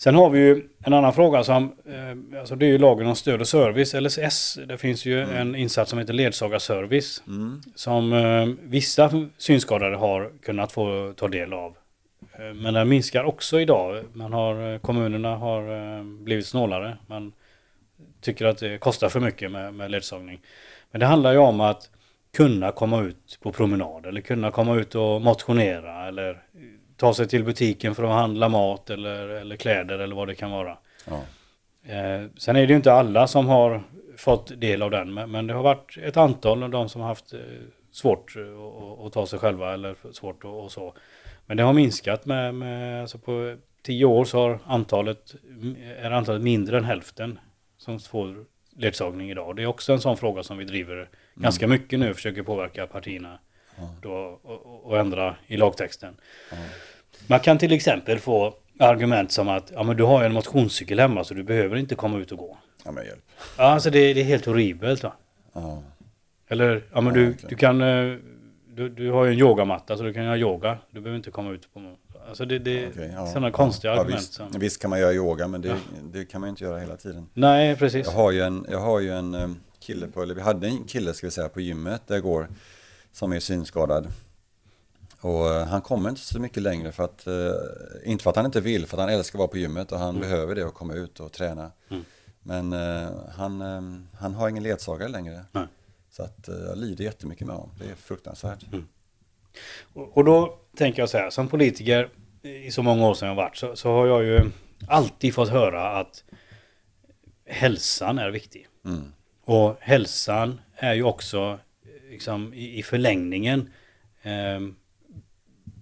Sen har vi ju en annan fråga som, eh, alltså det är ju lagen om stöd och service, LSS. Det finns ju mm. en insats som heter ledsagarservice. Mm. Som eh, vissa synskadade har kunnat få ta del av. Eh, men den minskar också idag. Man har, kommunerna har blivit snålare. Man tycker att det kostar för mycket med, med ledsagning. Men det handlar ju om att kunna komma ut på promenad eller kunna komma ut och motionera eller ta sig till butiken för att handla mat eller, eller kläder eller vad det kan vara. Ja. Eh, sen är det ju inte alla som har fått del av den, men, men det har varit ett antal av de som har haft eh, svårt att, att ta sig själva eller svårt och, och så. Men det har minskat med, med alltså på tio år så har antalet, är antalet mindre än hälften som får ledsagning idag. Det är också en sån fråga som vi driver mm. ganska mycket nu, försöker påverka partierna då, och, och, ändra i lagtexten. Mm. Man kan till exempel få argument som att ja, men du har ju en motionscykel hemma så du behöver inte komma ut och gå. Ja men hjälp. Ja alltså det, det är helt horribelt va. Ja. Eller ja men ja, du, du kan eh, du, du har ju en yogamatta så du kan göra yoga. Du behöver inte komma ut på Alltså det, det är okay, ja, sådana konstiga ja, argument. Visst, som... visst kan man göra yoga men det, det, kan man inte göra hela tiden. Nej precis. Jag har ju en, jag har ju en kille på, eller vi hade en kille ska vi säga på gymmet där jag går som är synskadad. Och eh, han kommer inte så mycket längre för att, eh, inte för att han inte vill, för att han älskar att vara på gymmet och han mm. behöver det och komma ut och träna. Mm. Men eh, han, han har ingen ledsagare längre. Nej. Så att jag lider jättemycket med honom. Det är fruktansvärt. Mm. Och, och, då tänker jag så här, som politiker i så många år som jag har varit så, så har jag ju alltid fått höra att hälsan är viktig. Mm. Och hälsan är ju också liksom, i, i förlängningen eh,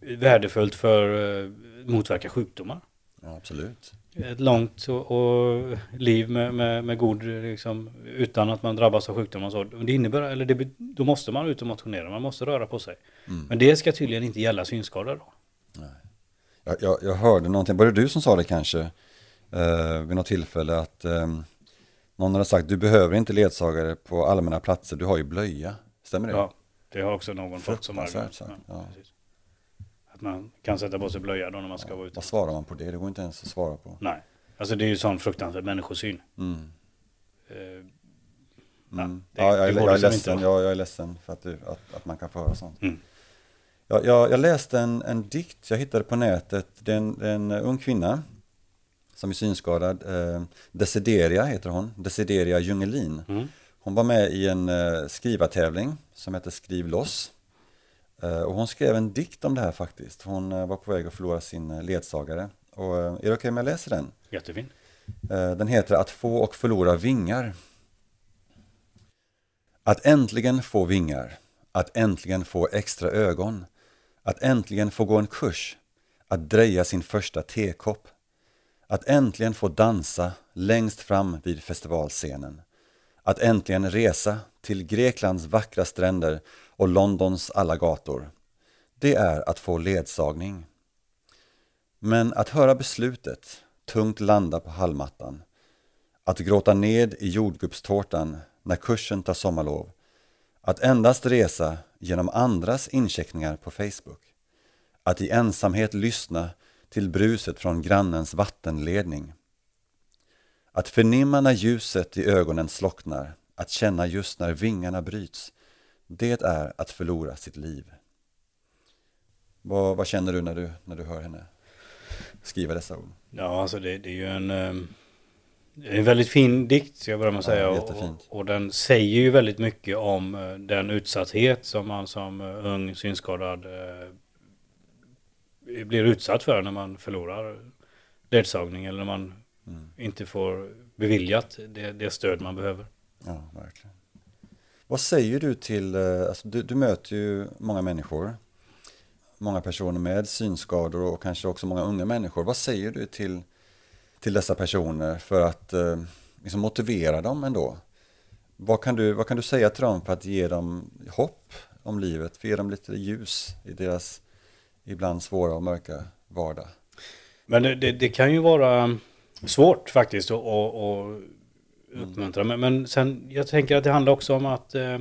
värdefullt för att eh, motverka sjukdomar. Ja, absolut. Ett långt och, och liv med, med, med, god, liksom, utan att man drabbas av sjukdomar. Så. Det innebär, eller det, då måste man ut och motionera, man måste röra på sig. Mm. Men det ska tydligen inte gälla synskadade då. Nej. Jag, jag, jag, hörde någonting, var det du som sa det kanske, eh, vid något tillfälle att eh, någon hade sagt du behöver inte ledsagare på allmänna platser, du har ju blöja. Stämmer det? Ja, det har också någon fått som argument. Ja, ja. Att man kan sätta på sig blöja då när man ska vara ute. Vad svarar man på det? Det går inte ens att svara på. Nej. Alltså det är ju sån fruktansvärd människosyn. Mm. Uh, mm. Ja, ja, jag, jag, är ledsen, jag, jag, är ledsen för att, du, att, att man kan få höra sånt. Mm. Jag, jag, jag, läste en, en dikt jag hittade på nätet. Det är en, en ung kvinna som är synskadad. Eh, Desideria heter hon. Desideria Jungelin. Mm. Hon var med i en eh, skrivartävling som heter Skriv loss. Eh, och hon skrev en dikt om det här faktiskt. Hon eh, var på väg att förlora sin eh, ledsagare. Och är det okej okay om jag läser den? Jättefin. Den heter Att få och förlora vingar. Att äntligen få vingar. Att äntligen få extra ögon. Att äntligen få gå en kurs. Att dreja sin första tekopp. Att äntligen få dansa längst fram vid festivalscenen. Att äntligen resa till Greklands vackra stränder och Londons alla gator. Det är att få ledsagning. Men att höra beslutet tungt landa på hallmattan, att gråta ned i jordgubbstårtan när kursen tar sommarlov, att endast resa genom andras incheckningar på Facebook, att i ensamhet lyssna till bruset från grannens vattenledning, att förnimma när ljuset i ögonen slocknar, att känna just när vingarna bryts, det är att förlora sitt liv. Vad, vad, känner du när, du när du hör henne skriva dessa ord? Ja, alltså det, det är ju en, ehm, en väldigt fin dikt, ska jag börja med att säga. Ja, och, och, den säger ju väldigt mycket om eh, den utsatthet som man som eh, ung synskadad eh, blir utsatt för när man förlorar ledsagning eller när man mm. inte får beviljat det, det stöd man behöver. Ja, verkligen. Vad säger du till, eh, alltså du, du, möter ju många människor, många personer med synskador och kanske också många unga människor. Vad säger du till, till dessa personer för att eh, liksom motivera dem ändå? Vad kan, du, vad kan du säga till dem för att ge dem hopp om livet, för att ge dem lite ljus i deras ibland svåra och mörka vardag? Men det, det, det kan ju vara svårt faktiskt att, att, att uppmuntra. Men, men sen, jag tänker att det handlar också om att eh,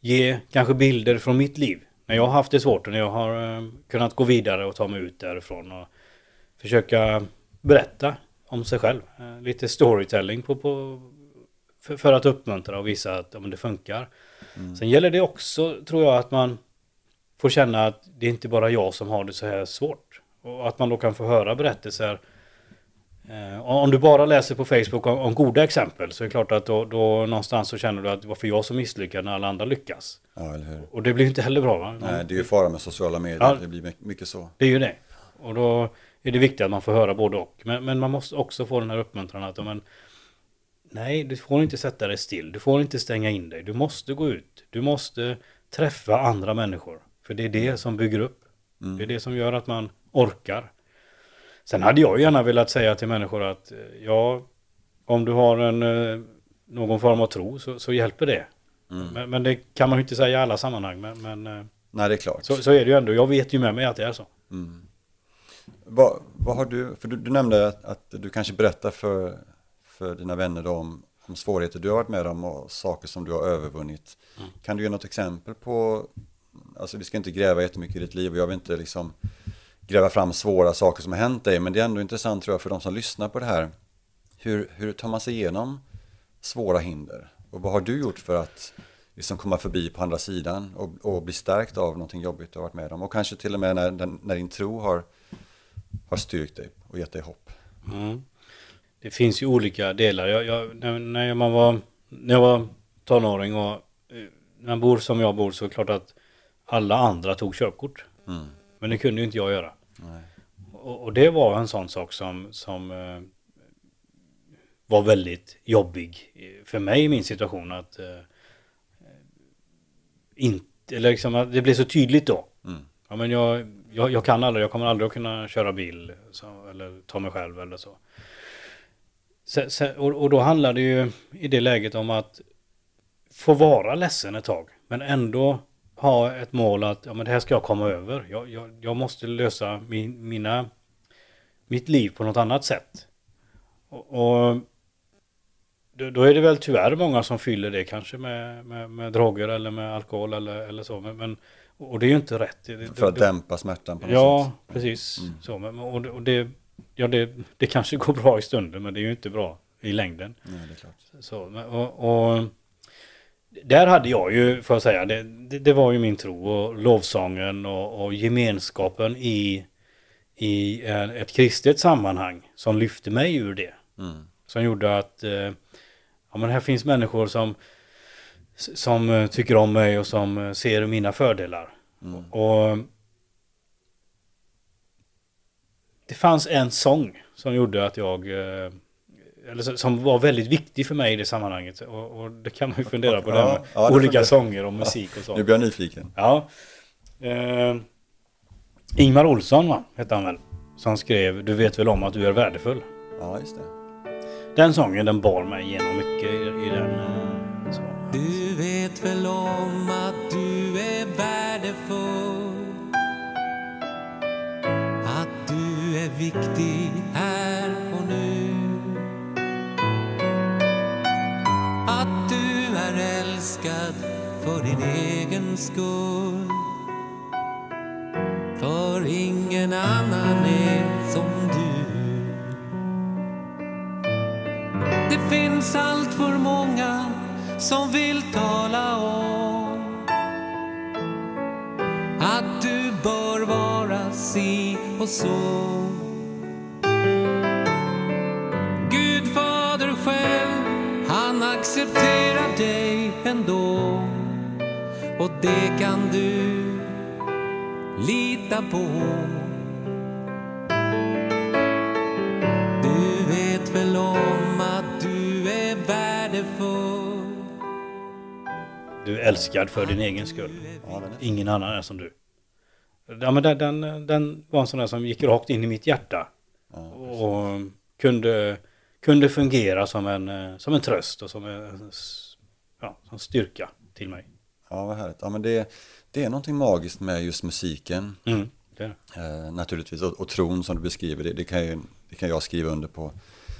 ge kanske bilder från mitt liv. När jag har haft det svårt och när jag har eh, kunnat gå vidare och ta mig ut därifrån och försöka berätta om sig själv. Eh, lite storytelling på, på, för, för att uppmuntra och visa att ja, det funkar. Mm. Sen gäller det också, tror jag, att man får känna att det är inte bara jag som har det så här svårt. Och att man då kan få höra berättelser. Eh, om du bara läser på Facebook om, om, goda exempel så är det klart att då, då någonstans så känner du att varför jag som misslyckas när alla andra lyckas. Ja, eller hur? Och det blir inte heller bra va? Nej, det är ju fara med sociala medier. Ja, det blir mycket så. Det är ju det. Och då är det viktigt att man får höra både och. Men, men man måste också få den här uppmuntran att men, nej, du får inte sätta dig still. Du får inte stänga in dig. Du måste gå ut. Du måste träffa andra människor. För det är det som bygger upp. Mm. Det är det som gör att man orkar. Sen hade jag gärna velat säga till människor att eh, ja, om du har en, eh, någon form av tro så, så hjälper det. Mm. Men, men, det kan man ju inte säga i alla sammanhang. Men, men eh, Nej, det är klart. Så, så, är det ju ändå. Jag vet ju med mig att det är så. Mm. Vad, vad har du, för du, du nämnde att, att, du kanske berättar för, för dina vänner om, om svårigheter du har varit med om och saker som du har övervunnit. Mm. Kan du ge något exempel på, alltså vi ska inte gräva jättemycket i ditt liv och jag vill inte liksom gräva fram svåra saker som har hänt dig, men det är ändå intressant tror jag för de som lyssnar på det här. Hur, hur tar man sig igenom svåra hinder? Och vad har du gjort för att liksom komma förbi på andra sidan och, och bli stärkt av någonting jobbigt du har varit med om? Och kanske till och med när, när din tro har, har styrkt dig och gett dig hopp. Mm. Det finns ju olika delar. Jag, jag, när, när, man var, när jag var tonåring och eh, när man bor som jag bor så är det klart att alla andra tog körkort. Mm. Men det kunde ju inte jag göra. Och, och, det var en sån sak som, som eh, var väldigt jobbig för mig i min situation att eh, inte, eller liksom att det blev så tydligt då. Mm. Ja men jag, jag, jag, kan aldrig, jag kommer aldrig att kunna köra bil så, eller ta mig själv eller så. så, så och, och, då handlar det ju i det läget om att få vara ledsen ett tag. Men ändå ha ett mål att ja, men det här ska jag komma över. Jag, jag, jag måste lösa min, mina, mitt liv på något annat sätt. Och, och då är det väl tyvärr många som fyller det kanske med, med, med droger eller med alkohol eller, eller så. Men, men, och det är ju inte rätt. Det, För att det, dämpa smärtan på något ja, sätt. Ja, precis. Mm. Så, men, och, och det, ja, det, det kanske går bra i stunden men det är ju inte bra i längden. Nej, det är klart. Så, och, och där hade jag ju, får jag säga, det, det, det, var ju min tro och lovsången och, och gemenskapen i, i ett kristet sammanhang som lyfte mig ur det. Mm. Som gjorde att, eh, ja men här finns människor som, som eh, tycker om mig och som eh, ser mina fördelar. Mm. Och det fanns en sång som gjorde att jag eller som var väldigt viktig för mig i det sammanhanget. Och, och det kan man ju fundera på, (laughs) ja, det med ja, olika det. sånger och musik och så. Nu blir jag nyfiken. Ja. Eh, Ingmar Olsson va, hette han väl. Som skrev Du vet väl om att du är värdefull. Ja, just det. Den sången den bar mig igenom mycket i, i den. Eh, så. Du vet väl om att du är värdefull. Att du är viktig älskad för din egen skull. För ingen annan är som du. Det finns allt för många som vill tala om att du bör vara si och så. Gud fader själv, han accepterar dig och det kan du lita på. Du vet väl om att du är värdefull. Du är älskad för din egen skull. Ingen annan är som du. Ja, men den, den, den var en sån där som gick rakt in i mitt hjärta. och kunde, kunde fungera som en, som en tröst och som en ja, som styrka till mig. Ja, vad härligt. Ja, men det, det är någonting magiskt med just musiken. Mm. Eh, naturligtvis, och, och tron som du beskriver, det, det, kan ju, det kan jag skriva under på.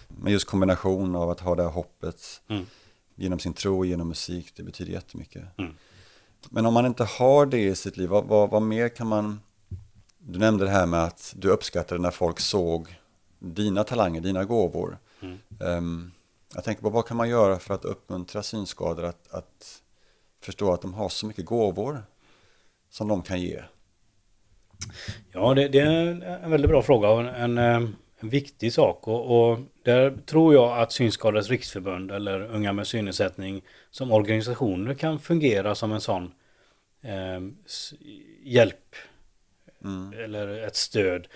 Men just kombination av att ha det här hoppet Mm. genom sin tro och genom musik, det betyder jättemycket. Mm. Men om man inte har det i sitt liv, vad, vad, vad mer kan man... Du nämnde det här med att du uppskattade när folk såg dina talanger, dina gåvor. Mm. Ehm, jag tänker på vad kan man göra för att uppmuntra synskadade att, att förstå att de har så mycket gåvor som de kan ge? Ja, det, det är en väldigt bra fråga och en, en, en viktig sak. Och, och där tror jag att Synskadades riksförbund eller Unga med synnedsättning som organisationer kan fungera som en sån eh, hjälp Mm. eller ett stöd.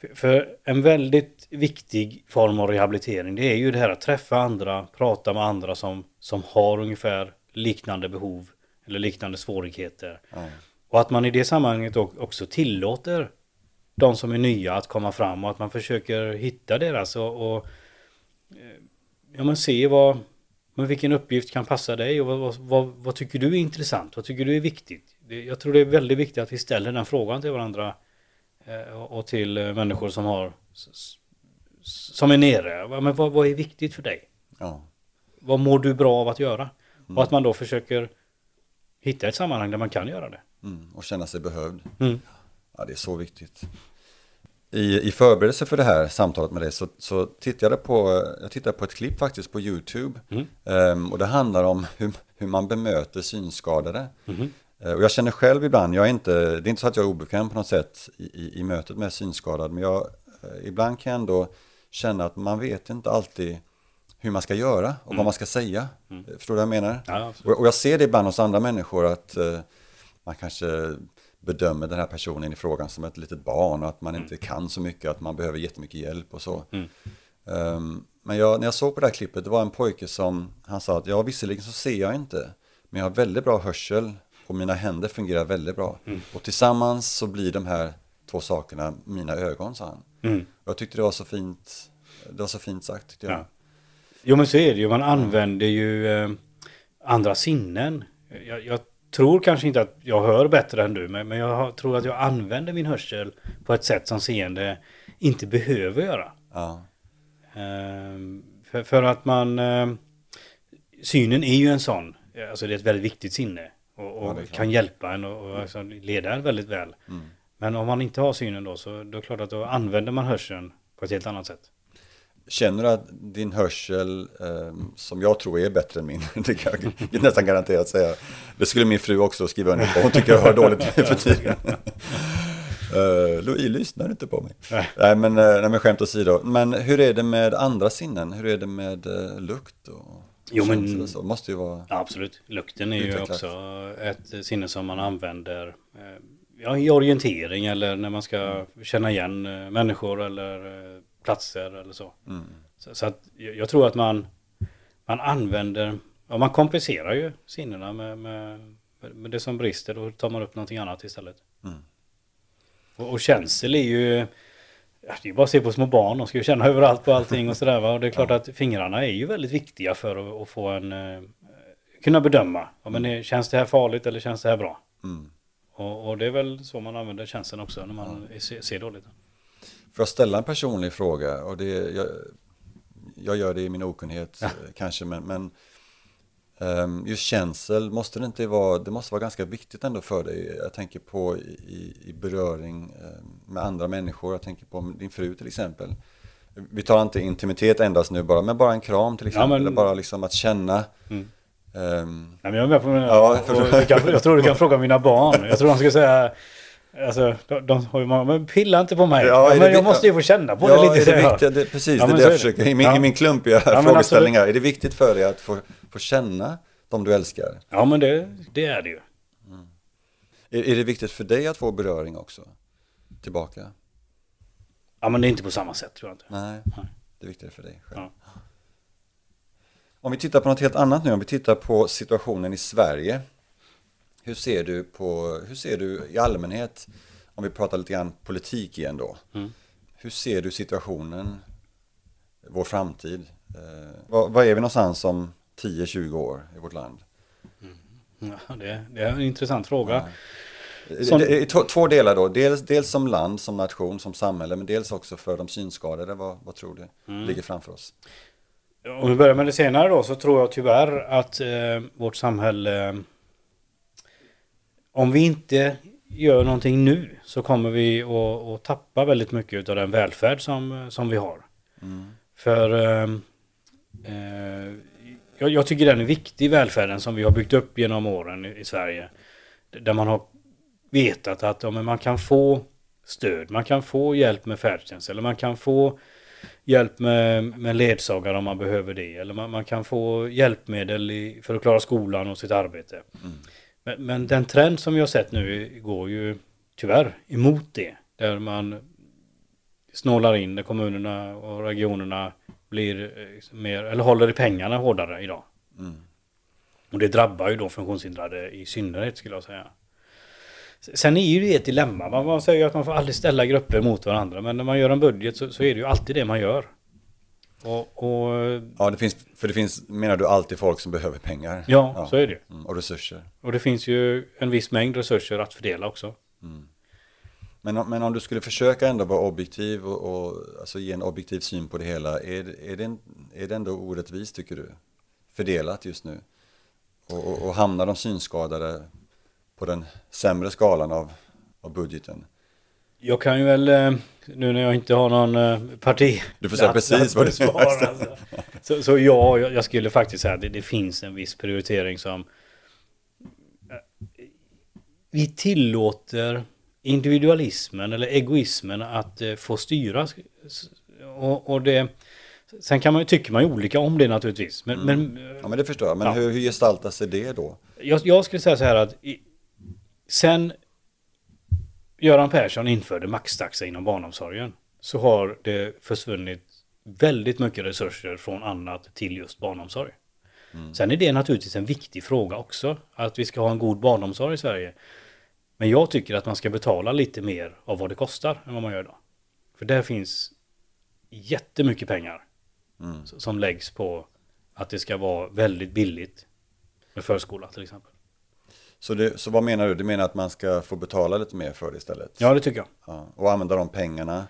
För, för en väldigt viktig form av rehabilitering det är ju det här att träffa andra, prata med andra som, som har ungefär liknande behov eller liknande svårigheter. Ja. Och att man i det sammanhanget också tillåter de som är nya att komma fram och att man försöker hitta deras och, och eh, ja, men se vad, men vilken uppgift kan passa dig och vad, vad, vad, tycker du är intressant? Vad tycker du är viktigt? Jag tror det är väldigt viktigt att vi ställer den frågan till varandra eh, och till eh, människor som har som är nere. Men vad, vad är viktigt för dig? Ja. Vad mår du bra av att göra? Och att man då försöker hitta ett sammanhang där man kan göra det. Mm. Och känna sig behövd. Mm. Ja, det är så viktigt. I, I förberedelse för det här samtalet med dig så, så tittade jag på, jag tittade på ett klipp faktiskt på YouTube. Mm. Ehm, och det handlar om hur, hur man bemöter synskadade. Eh, Och jag känner själv ibland, jag är inte, det är inte så att jag är obekväm på något sätt i, i, i mötet med synskadad, men jag, eh, ibland kan jag ändå känna att man vet inte alltid hur man ska göra och vad man ska säga. Eh, Förstår du vad jag menar? Mm. Ja, och, och jag ser det ibland hos andra människor att eh, man kanske bedömer den här personen i frågan som ett litet barn och att man inte kan så mycket, att man behöver jättemycket hjälp och så. Mm. Ehm, men jag, när jag såg på det här klippet, det var en pojke som, han sa att ja visserligen så ser jag inte, men jag har väldigt bra hörsel och mina händer fungerar väldigt bra. Mm. Och tillsammans så blir de här två sakerna mina ögon, sa han. Mm. Jag tyckte det var så fint, det var så fint sagt tyckte jag. Ja. Jo men så är det ju, man använder ju eh, andra sinnen. Jag, jag tror kanske inte att jag hör bättre än du, men, men jag har- tror att jag använder min hörsel på ett sätt som seende inte behöver göra. Ja. Ehm, för, för att man... ehm, synen är ju en sån, alltså det är ett väldigt viktigt sinne. Och, Ja, och klart. kan hjälpa en och, och alltså leda en väldigt väl. Mm. Men om man inte har synen då, så då är det klart att då använder man hörseln på ett helt annat sätt. Känner du att din hörsel, ehm, som jag tror är bättre än min, (laughs) det kan jag (laughs) nästan garanterat säga. Det skulle min fru också skriva under på, hon tycker jag hör dåligt (laughs) för tiden. Uh, Louis lyssnar inte på mig. Nej. Nej men, uh, nej, men skämt åsido. Men hur är det med andra sinnen? Hur är det med eh, lukt och Jo, men- och så? Måste ju vara... Absolut. Lukten är ju Utvecklat. också ett sinne som man använder eh, ja, i orientering eller när man ska känna igen eh, människor eller eh, platser eller så. Mm. Så, så att jag tror att man, man använder, ja man kompenserar ju sinnena med, med, med det som brister. Då tar man upp någonting annat istället. Mm. Och, och känsel är ju, ja, det är bara att se på små barn, de ska ju känna överallt på allting och sådär va. Och det är klart att fingrarna är ju väldigt viktiga för att, att få en, eh, kunna bedöma. Ja, men är- känns det här farligt eller känns det här bra? Mm. Och, och det är väl så man använder känslan också när man ser, ser dåligt. Får jag ställa en personlig fråga? Och det, jag, jag gör det i min okunnighet eh, kanske, men, men ehm, just känsel, måste det inte vara, det måste vara ganska viktigt ändå för dig. Jag tänker på i, i- beröring eh, med andra människor, jag tänker på din fru till exempel. Vi tar inte intimitet endast nu bara, men bara en kram till exempel, men- eller bara liksom att känna. Mm. ehm, Nej, men jag är med på mina, Ja, du kan, jag tror du kan fråga mina barn. Jag tror de ska säga Alltså, de, de har ju många, men pilla inte på mig. Ja, Ja, men jag måste ju få känna på ja, det lite. är det viktigt, det, precis, Ja, det är det jag är det. försöker, i min, Ja. i min klumpiga men frågeställningar, är det viktigt för dig att få, få känna de du älskar? Ja, men det, det är det ju. Är, är det viktigt för dig att få beröring också? Tillbaka? Ja, men det är inte på samma sätt tror jag inte. Nej, Nej. det är viktigare för dig själv. Ja. Om vi tittar på något helt annat nu, om vi tittar på situationen i Sverige. Hur ser du på, hur ser du i allmänhet, om vi pratar lite grann politik igen då. Mm. Hur ser du situationen, vår framtid? Eh, vad, vad är vi någonstans om 10-20 år i vårt land? Ja, det, det är en intressant fråga. Ja. Som- Det är två- två delar då, dels, dels som land, som nation, som samhälle, men dels också för de synskadade. Vad, vad tror du Mm. ligger framför oss? Om vi börjar med det senare då så tror jag tyvärr att eh, vårt samhälle... Om vi inte gör någonting nu så kommer vi att, att tappa väldigt mycket av den välfärd som, som vi har. För eh, eh, jag, jag tycker den är viktig, välfärden som vi har byggt upp genom åren i, i Sverige. Där man har vetat att ja, man kan få stöd, man kan få hjälp med färdtjänst eller man kan få hjälp med, med ledsagare om man behöver det. Eller man, man kan få hjälpmedel i, för att klara skolan och sitt arbete. Men, men den trend som vi har sett nu går ju tyvärr emot det. Där man snålar in, där kommunerna och regionerna blir eh, mer, eller håller i pengarna hårdare idag. Och det drabbar ju då funktionshindrade i synnerhet skulle jag säga. Sen är ju det ett dilemma. Man, man säger ju att man får aldrig ställa grupper mot varandra. Men när man gör en budget så, så är det ju alltid det man gör. Och, och Ja, det finns, för det finns, menar du, alltid folk som behöver pengar? ja, så är det. Mm, och resurser. Och det finns ju en viss mängd resurser att fördela också. Men, om- men om du skulle försöka ändå vara objektiv och, och alltså ge en objektiv syn på det hela, är, är, det, en- är det ändå orättvist tycker du? Fördelat just nu? Och, och, och hamnar de synskadade på den sämre skalan av, av budgeten? Jag kan ju väl, eh, nu när jag inte har någon eh, parti... Du får säga precis vad du svarar. Alltså. Så, så ja, jag skulle faktiskt säga att det, det finns en viss prioritering som... eh, Vi tillåter individualismen eller egoismen att få styra. Och, och det... Sen kan man ju, tycker man ju olika om det naturligtvis. Men, men eh, Ja men det förstår jag, men Ja. hur, hur gestaltar sig det då? jag, jag skulle säga så här att i, sen Göran Persson införde maxtaxa inom barnomsorgen så har det försvunnit väldigt mycket resurser från annat till just barnomsorg. Sen är det naturligtvis en viktig fråga också, att vi ska ha en god barnomsorg i Sverige. Men jag tycker att man ska betala lite mer av vad det kostar än vad man gör idag. För där finns jättemycket pengar s- som läggs på att det ska vara väldigt billigt med förskola till exempel. Så, det, så vad menar du? Du menar att man ska få betala lite mer för det istället? Ja, det tycker jag. Ja, och använda de pengarna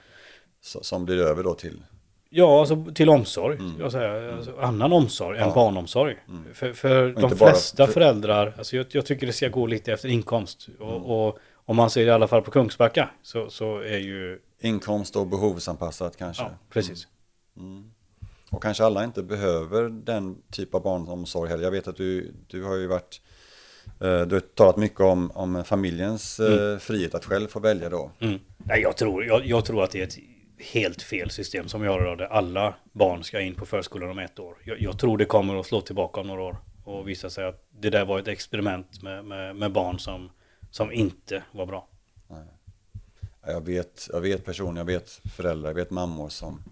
som blir över då till? Ja, alltså till omsorg. Jag säger, alltså, annan omsorg än barnomsorg. För, för de bara- flesta för- föräldrar, alltså jag, jag tycker det ska gå lite efter inkomst. Och, och om man ser i alla fall på Kungsbacka så, så är ju... Inkomst och behovsanpassat kanske? Ja, precis. Och kanske alla inte behöver den typ av barnomsorg heller. Jag vet att du, du har ju varit, du har talat mycket om, om familjens eh, frihet att själv få välja då. Mm. Nej, jag tror, jag, jag tror att det är ett helt fel system som vi har idag där alla barn ska in på förskolan om ett år. Jag, jag tror det kommer att slå tillbaka om några år och visa sig att det där var ett experiment med, med, med barn som, som inte var bra. Ja, Jag vet, jag vet personer, jag vet föräldrar, jag vet mammor som,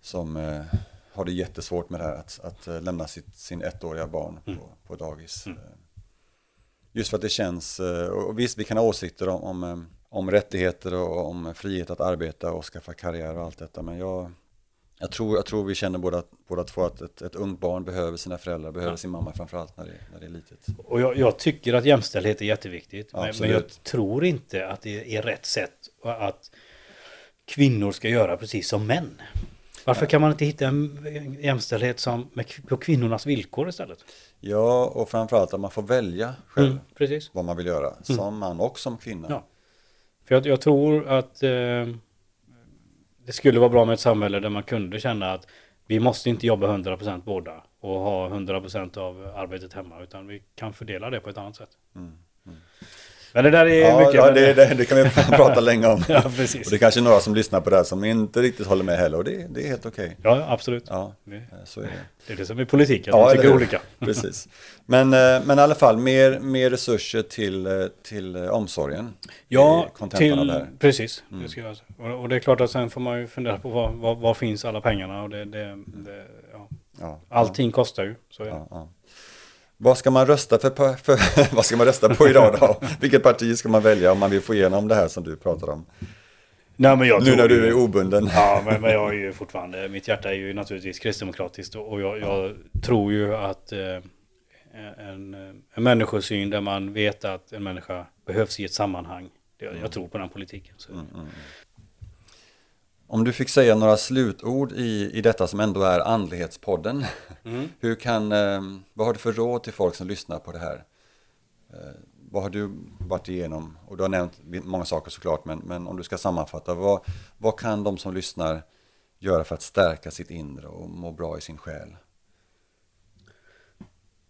som eh, har det jättesvårt med det här att, att eh, lämna sitt, sin ettåriga barn på, på dagis. Eh, Just för att det känns, eh, och visst vi kan ha åsikter om, om, eh, om rättigheter och om frihet att arbeta och skaffa karriär och allt detta, men jag, jag, tror, jag tror vi känner båda, båda två att ett, ett ungt barn behöver sina föräldrar, behöver sin mamma framförallt när det, när det är litet. Och jag, jag tycker att jämställdhet är jätteviktigt. Men, men Absolut. jag tror inte att det är rätt sätt att kvinnor ska göra precis som män. Varför kan man inte hitta en jämställdhet som, på kvinnornas villkor istället? Ja, och framförallt att man får välja själv Mm, precis. vad man vill göra, som man och som kvinna. Ja. För jag, jag tror att eh, det skulle vara bra med ett samhälle där man kunde känna att vi måste inte jobba 100% båda och ha 100% av arbetet hemma utan vi kan fördela det på ett annat sätt. Men det där är Ja, mycket... ja det, det, det kan vi (laughs) prata länge om. (laughs) Ja, precis. Och det är kanske är några som lyssnar på det här som inte riktigt håller med heller och det, det är helt okej. Ja, absolut. Ja, eh, så är det. det är det som är politik, att Ja, man tycker olika. (laughs) Precis. Men, eh, men i alla fall, mer, mer resurser till, eh, till omsorgen. Ja, till, precis. Det ska jag och det är klart att sen får man ju fundera på var, var, var finns alla pengarna och det, det, det ja. Ja, Allting kostar ju. Så är det. Vad ska man rösta för, för, (laughs) vad ska man rösta på idag då? Vilket parti ska man välja om man vill få igenom det här som du pratar om? Nej, men jag Nu när du är obunden. Ja, men, men jag är ju fortfarande, mitt hjärta är ju naturligtvis kristdemokratiskt och och jag, jag tror ju att eh, en, en människosyn där man vet att en människa behövs i ett sammanhang. Jag, jag tror på den politiken. Så. Mm, mm. Om du fick säga några slutord i, i detta som ändå är andlighetspodden. Mm. (laughs) Hur kan, eh, vad har du för råd till folk som lyssnar på det här? Eh, vad har du varit igenom? Och du har nämnt många saker såklart, men, men om du ska sammanfatta, vad, vad kan de som lyssnar göra för att stärka sitt inre och må bra i sin själ?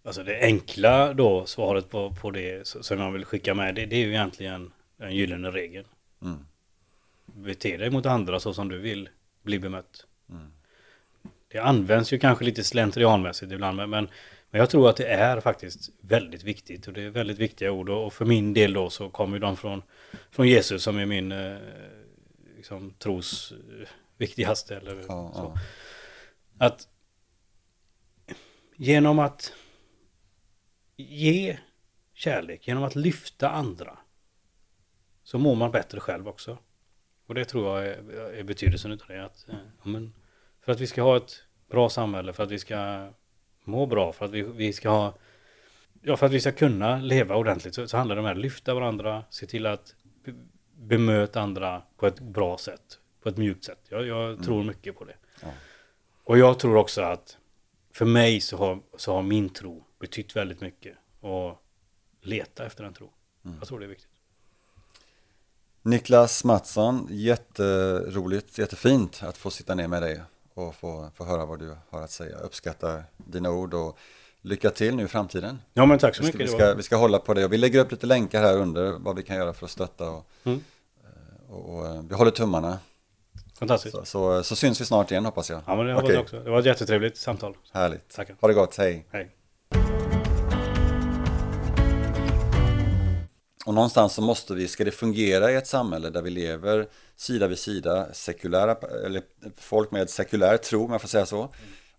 Alltså det enkla då, svaret på, på det som jag vill skicka med, det, det är ju egentligen den gyllene regeln. Mm. Bete dig mot andra så som du vill bli bemött. Mm. Det används ju kanske lite slentrianmässigt ibland, men, men jag tror att det är faktiskt väldigt viktigt och det är väldigt viktiga ord och för min del då så kommer de från, från Jesus som är min eh, liksom, tros eh, viktigaste. Eller Ja, så. ja. Att genom att ge kärlek, genom att lyfta andra så mår man bättre själv också. Och det tror jag är, är betydelsen utav det. Att, eh, ja, men för att vi ska ha ett bra samhälle, för att vi ska må bra, för att vi, vi ska ha Ja, för att vi ska kunna leva ordentligt så, så handlar det om att lyfta varandra, se till att be, bemöta andra på ett bra sätt, på ett mjukt sätt. Jag, jag tror mycket på det. Ja. Och jag tror också att för mig så har, så har min tro betytt väldigt mycket. Och leta efter en tro. Jag tror det är viktigt. Niklas Mattsson, jätteroligt, jättefint att få sitta ner med dig och få, få höra vad du har att säga. Uppskattar dina ord och lycka till nu i framtiden. Ja men tack så Vi ska, mycket. vi, ska, vi ska hålla på det och vi lägger upp lite länkar här under vad vi kan göra för att stötta och, Mm. och, och eh, vi håller tummarna. Fantastiskt. Så, så, så syns vi snart igen hoppas jag. Ja men det hoppas jag också. Det var ett jättetrevligt samtal. Härligt. Tackar. Ha det gott, hej. Hej. Och någonstans så måste vi, ska det fungera i ett samhälle där vi lever sida vid sida, sekulära, eller folk med sekulär tro, om jag får säga så,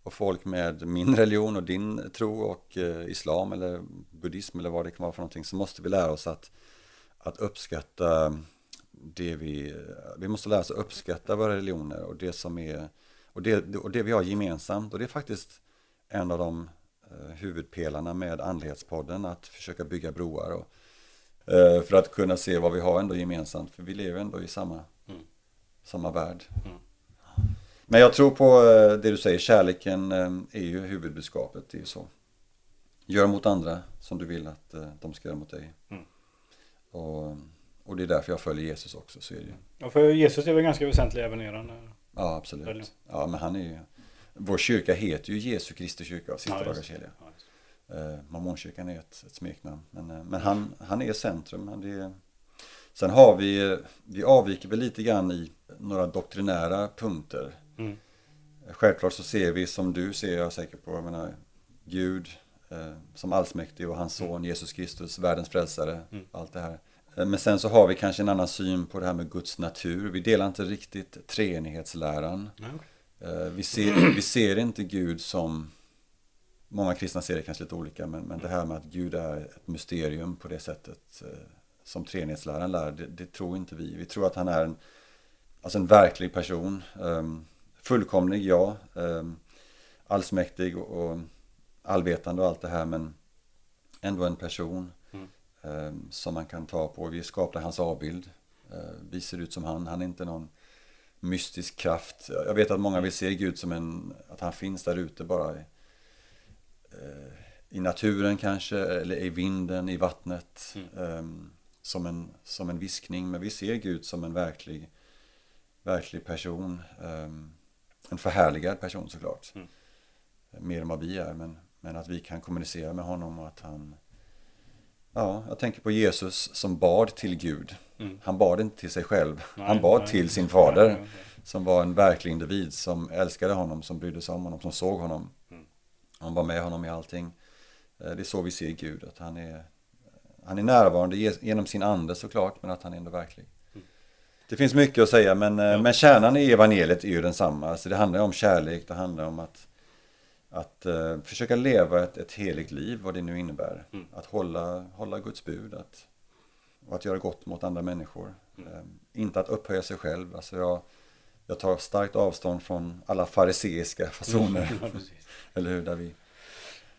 och folk med min religion och din tro och eh, islam eller buddhism eller vad det kan vara för någonting, så måste vi lära oss att, att uppskatta det vi, vi måste lära oss att uppskatta våra religioner och det som är, och det, och det vi har gemensamt, och det är faktiskt en av de eh, huvudpelarna med andlighetspodden, att försöka bygga broar och för att kunna se vad vi har ändå gemensamt, för vi lever ändå i samma, Mm. samma värld. Mm. Men jag tror på eh, det du säger, kärleken eh, är ju huvudbudskapet, det är ju så. Gör mot andra som du vill att eh, de ska göra mot dig. Mm. Och, och det är därför jag följer Jesus också, så är det ju. Ja, för Jesus är väl ganska väsentlig även i eh, Ja, absolut. Ja, men han är ju, vår kyrka heter ju Jesu Kristi kyrka av Sista Ja, dagars det. heliga. Ja. Eh, Mormonkyrkan är ett, ett smeknamn. Men, eh, men han, han är centrum. Han är... Sen har vi, vi avviker väl lite grann i några doktrinära punkter. Mm. Självklart så ser vi som du ser, jag är säker på, jag menar, Gud eh, som allsmäktig och hans son Jesus Kristus, världens frälsare, Mm. allt det här. Eh, Men sen så har vi kanske en annan syn på det här med Guds natur. Vi delar inte riktigt treenighetsläran. Eh, Vi ser, vi ser inte Gud som, många kristna ser det kanske lite olika, men, men det här med att Gud är ett mysterium på det sättet eh, som treenighetsläran lär, det, det tror inte vi. Vi tror att han är en, alltså en verklig person, um, fullkomlig, ja, um, allsmäktig och, allvetande och allt det här, men ändå en person Mm. ehm, som man kan ta på. Vi är skapta i hans avbild. Vi ser ut som han, han är inte någon mystisk kraft. Jag vet att många vill se Gud som en, att han finns där ute bara i, eh, i naturen kanske, eller i vinden, i vattnet. ehm, som, en, som en viskning, men vi ser Gud som en verklig, verklig person. ehm, en förhärligad person såklart. Mm. Mer än vad vi är, men, men att vi kan kommunicera med honom och att han Ja, jag tänker på Jesus som bad till Gud. Mm. Han bad inte till sig själv. Nej, han bad nej. till sin fader. Ja. Som var en verklig individ som älskade honom, som brydde sig om honom, som såg honom. Mm. Han var med honom i allting. Eh, Det är så vi ser Gud, att han är, han är närvarande ge- genom sin ande såklart, men att han är ändå verklig. Det finns mycket att säga, men, eh, Mm. Ja. men kärnan i evangeliet är ju densamma. Alltså det handlar om kärlek, det handlar om att, att eh, försöka leva ett, ett heligt liv, vad det nu innebär. Mm. Att hålla, hålla Guds bud, att, och att göra gott mot andra människor. Mm. Eh, inte att upphöja sig själv. Alltså jag, jag tar starkt avstånd från alla fariseiska fasoner. (laughs) Ja, precis. (laughs) Eller hur? Där vi,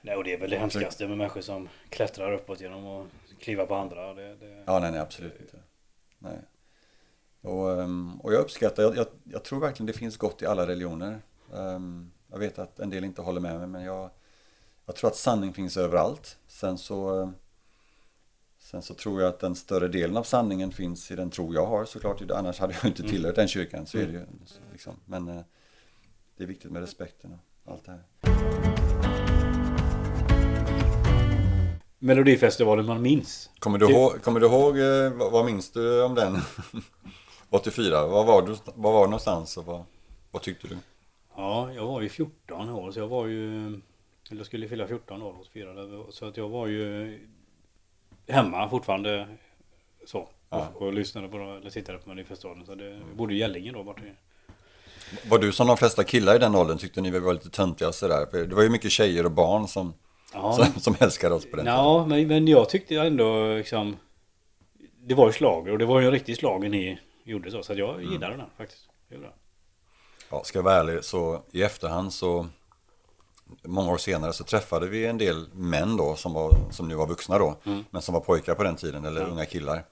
Nej, och det är väl det hemskaste med människor som klättrar uppåt genom att kliva på andra. Det, det... Ja, nej, nej, absolut inte. Nej. Och, ehm, och jag uppskattar, jag, jag, jag tror verkligen det finns gott i alla religioner. Ehm, Jag vet att en del inte håller med mig, men jag, jag tror att sanning finns överallt. Sen så, sen så tror jag att den större delen av sanningen finns i den tro jag har såklart. Annars hade jag inte tillhört den kyrkan, så är det ju. Liksom. Men eh, det är viktigt med respekten och allt det här. Melodifestivalen man minns. Kommer du, ihåg, kommer du ihåg, eh, vad, vad minns du om den? (laughs) 84, var var du var var du någonstans och vad, vad tyckte du? Ja, jag var ju 14 år så jag var ju... Eller skulle fylla 14 år 84. Så att jag var ju hemma fortfarande så. Ja. Och, och lyssnade på, eller tittade på Melodifestivalen. Så det, jag bodde i Gällinge då borta. Var du som de flesta killar i den åldern tyckte ni var lite töntiga sådär? För det var ju mycket tjejer och barn som, Ja, (laughs) som, som älskade oss på den ja men, men jag tyckte ändå liksom... Det var ju slager och det var ju en riktig slager ni gjorde så. Så jag gillade den faktiskt. Jag. Ja, ska jag vara ärlig så i efterhand så Många år senare så träffade vi en del män då som, var, som nu var vuxna då Men som var pojkar på den tiden eller unga killar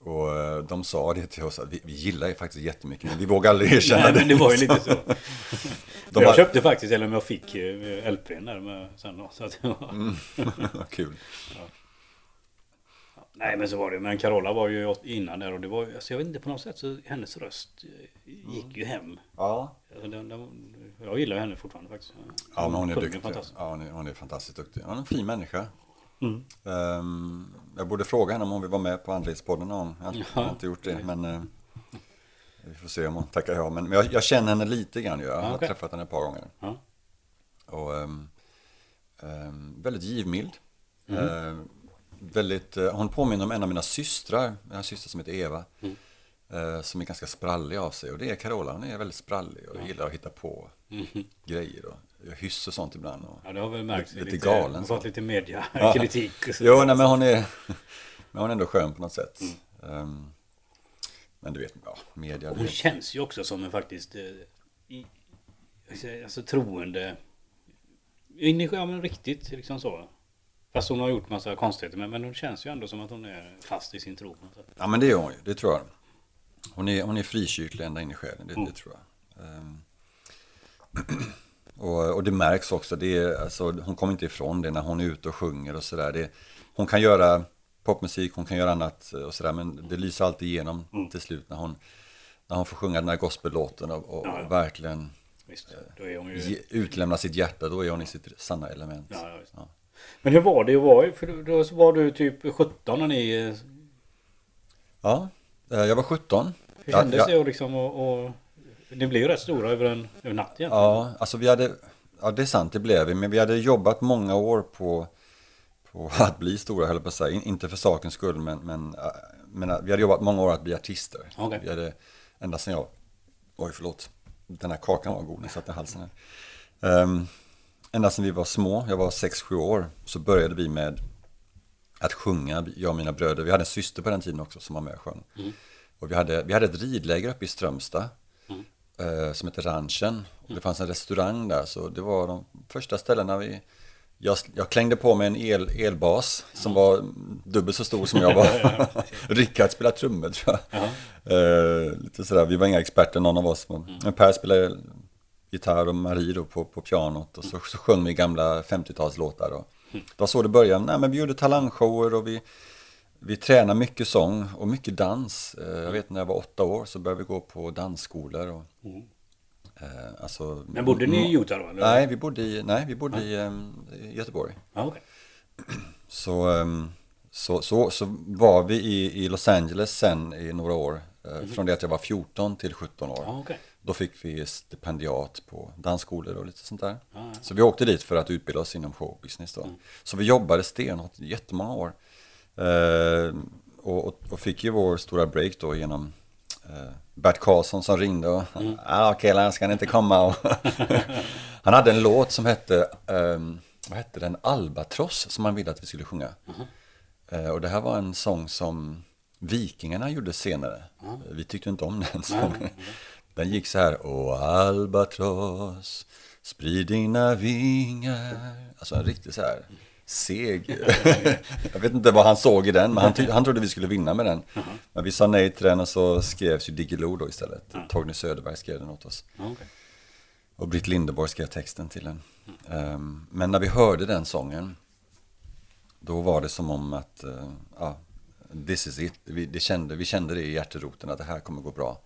Och eh, de sa det till oss att vi, vi gillar ju faktiskt jättemycket men vi vågar aldrig erkänna Nej, det men det var ju lite så. (laughs) De jag har- köpte faktiskt, eller om jag fick eh, LPn där med sen då. Så att, det var- (laughs) Kul Nej men så var det. Men Carola var ju innan där och det var alltså, jag vet inte på något sätt så hennes röst eh, gick ju hem. Ja, Alltså, den, den, jag gillar henne fortfarande faktiskt. ja men hon är duktig ja, hon, är, hon är fantastiskt duktig Hon är en fin människa Mm. Ehm, Jag borde fråga henne om hon vill vara med på Andlighetspodden någon. Jag har, inte gjort det men eh, Vi får se om hon tackar ja Men, men jag, jag känner henne lite grann. Jag har okej. träffat henne ett par gånger Ja. Och ehm, ehm, väldigt givmild. Mm. Ehm, väldigt, eh, hon påminner om en av mina systrar, jag har en syster som heter Eva. Mm. eh, som är ganska sprallig av sig. Och det är Carola, hon är väldigt sprallig och gillar att hitta på Grejer. Och gör hyss och sånt ibland. Och, Ja det har väl märkts. Lite lite galen, Hon fått lite mediakritik. (laughs) så. Jo, nej, men hon är, men hon är ändå skön på något sätt. Mm. Ehm, men du vet, ja, media. Hon känns ju också som en faktiskt... eh, i- Alltså troende... Ja men riktigt liksom så. Fast hon har gjort massa konstigheter. Men, men hon känns ju ändå som att hon är fast i sin tro. på något sätt. ja, men det är hon ju, det tror jag. Hon är, hon är frikyrklig ända in i själen, det, Mm. det tror jag. Ehm, och, och det märks också, det är, alltså, hon kommer inte ifrån det när hon är ute och sjunger och sådär. Hon kan göra popmusik, hon kan göra annat och sådär, men det lyser alltid igenom Mm. till slut när hon, när hon får sjunga den här gospellåten och, och Ja, ja. verkligen Visst, hon ju... utlämna sitt hjärta, då är hon i sitt sanna element. Ja. Men hur var det att vara För då- var du typ 17 när ni... eh, Ja, eh, jag var 17. Hur kändes ja. det och liksom och, och... Ni blev ju rätt stora över en, över natt egentligen. Ja, alltså vi hade, ja det är sant, det blev vi, men vi hade jobbat många år på, på att bli stora, höll på att säga. In- Inte för sakens skull, men, men, äh, men äh, vi hade jobbat många år att bli artister. Okej. Vi hade, ända sedan jag, oj förlåt, den här kakan var god, den satt i halsen här. Um, ända sedan vi var små, jag var 6-7 år, så började vi med att sjunga, jag och mina bröder. Vi hade en syster på den tiden också som var med och sjöng. Och vi hade, vi hade ett ridläger uppe i Strömstad eh, som heter Ranchen. Och det fanns en restaurang där, så det var de första ställena vi... Jag, jag klängde på mig en el, elbas som var dubbelt så stor som jag var. (laughs) (laughs) Rickard spelade trummor tror jag. Eh, lite sådär, vi var inga experter någon av oss. Men, men Per spelade gitarr och Marie då på, på pianot och så, så sjöng vi gamla 50-talslåtar. Och det var så det började. Nej, men vi gjorde talangshower och vi, vi tränade mycket sång och mycket dans. Eh, Jag vet när jag var åtta år så började vi gå på dansskolor. Och, eh, alltså, Men bodde ni i Utah då? Eller? Nej, vi bodde i, nej, vi bodde i, i Göteborg. Ja, okej. Så, ehm, så, så, så var vi i, i Los Angeles sen i några år. eh, Från det att jag var 14 till 17 år. Ja, okej. Då fick vi stipendiat på dansskolor och lite sånt där. Ja, ja. Så vi åkte dit för att utbilda oss inom showbusiness då. Så vi jobbade stenhårt jättemånga år. Eh, och, och, och fick ju vår stora break då genom eh, Bert Karlsson som ringde och Mm. ja killar ska ni inte komma (laughs) Han hade en låt som hette ehm, vad hette den? Albatross som han ville att vi skulle sjunga. Eh, och det här var en sång som Vikingarna gjorde senare. Vi tyckte inte om den sången. Den gick så här. Åh albatross, Sprid dina vingar. Alltså en riktigt så här seg. (laughs) jag vet inte vad han såg i den, men han, ty- han trodde vi skulle vinna med den. Men vi sa nej till den och så skrevs ju Diggiloo då istället. Torgny Söderberg skrev den åt oss. Okej. Och Britt Lindeborg skrev texten till den. Ehm, men när vi hörde den sången, då var det som om att, eh, ja, this is it. Vi, det kände, vi kände det i hjärteroten att det här kommer gå bra.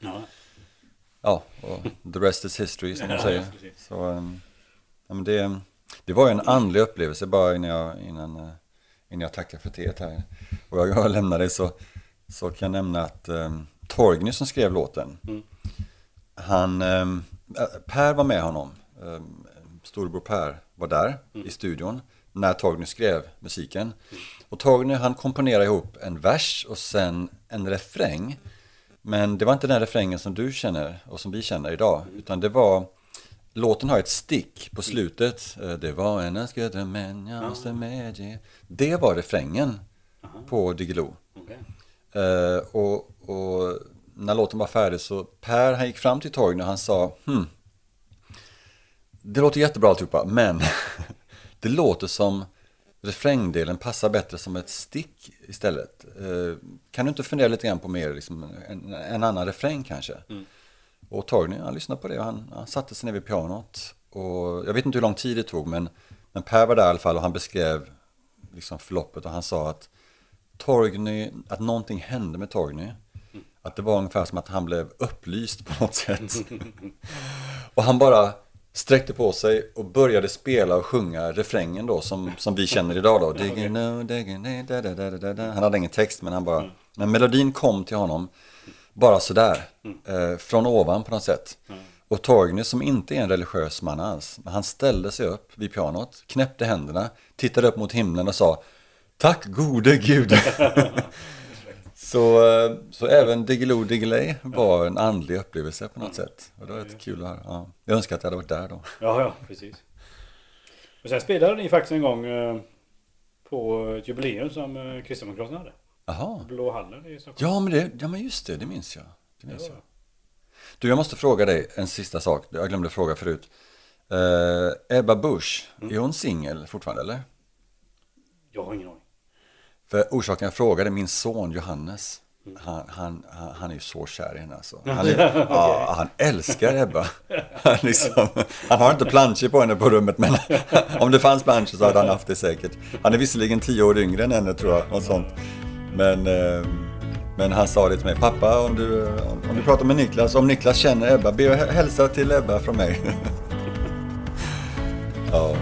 Ja. Och the rest is history som de Ja, säger. Så, ehm, ja, men det, det var en andlig upplevelse bara innan jag, innan, eh, innan jag tackar för teet här. Och jag, jag lämnar det så, så kan jag nämna att um, Torgny som skrev låten, Mm. han, ehm, äh, Per var med honom, um, storebror Per var där Mm. i studion när Torgny skrev musiken. Och Torgny han komponerade ihop en vers och sen en refräng. Men det var inte den refrängen som du känner och som vi känner idag, utan det var Låten har ett stick på slutet. Eh, Det var en önskade men jag måste medge. Det var refrängen på Diggiloo. Okej. Eh, och, och när låten var färdig så Per han gick fram till Torgny och han sa hmm, Det låter jättebra alltihopa men (laughs) det låter som refrängdelen passar bättre som ett stick istället. Eh, kan du inte fundera lite grann på mer, liksom, en, en annan refräng kanske? Och Torgny han lyssnade på det och han, han satte sig ner vid pianot. Och jag vet inte hur lång tid det tog men, men Per var där i alla fall och han beskrev liksom förloppet och han sa att Torgny, att någonting hände med Torgny. Att det var ungefär som att han blev upplyst på något sätt. (laughs) och han bara sträckte på sig och började spela och sjunga refrängen då som, som vi känner idag då. Han hade ingen text men han bara, men melodin kom till honom bara sådär, eh, från ovan på något sätt. Och Torgny som inte är en religiös man alls, men han ställde sig upp vid pianot, knäppte händerna, tittade upp mot himlen och sa Tack gode gud! (laughs) så, eh, så även Diggiloo Diggiley var en andlig upplevelse på något sätt. Och det var rätt kul att höra. Ja. Jag önskar att jag hade varit där då. Ja, ja, precis. Och sen spelade ni faktiskt en gång eh, på ett jubileum som Kristdemokraterna hade. Jaha. Blå hallen i Stockholm. Ja men, det, ja, men just det, det minns jag. Det minns Ja. jag. Du, jag måste fråga dig en sista sak. Jag glömde fråga förut. Eh, Ebba Busch, är hon singel fortfarande eller? Jag har ingen aning. För orsaken jag frågade, min son Johannes, han, han, han, han är ju så kär i henne alltså. (laughs) Han, är, ja, han älskar Ebba. Han, liksom, han har inte planscher på henne på rummet, men (laughs) om det fanns planscher så hade han haft det säkert. Han är visserligen tio år yngre än henne tror jag, något sånt. Men, eh, men han sa det till mig, pappa om du, om du pratar med Niklas, om Niklas känner Ebba, be och hälsa till Ebba från mig. (laughs) ja.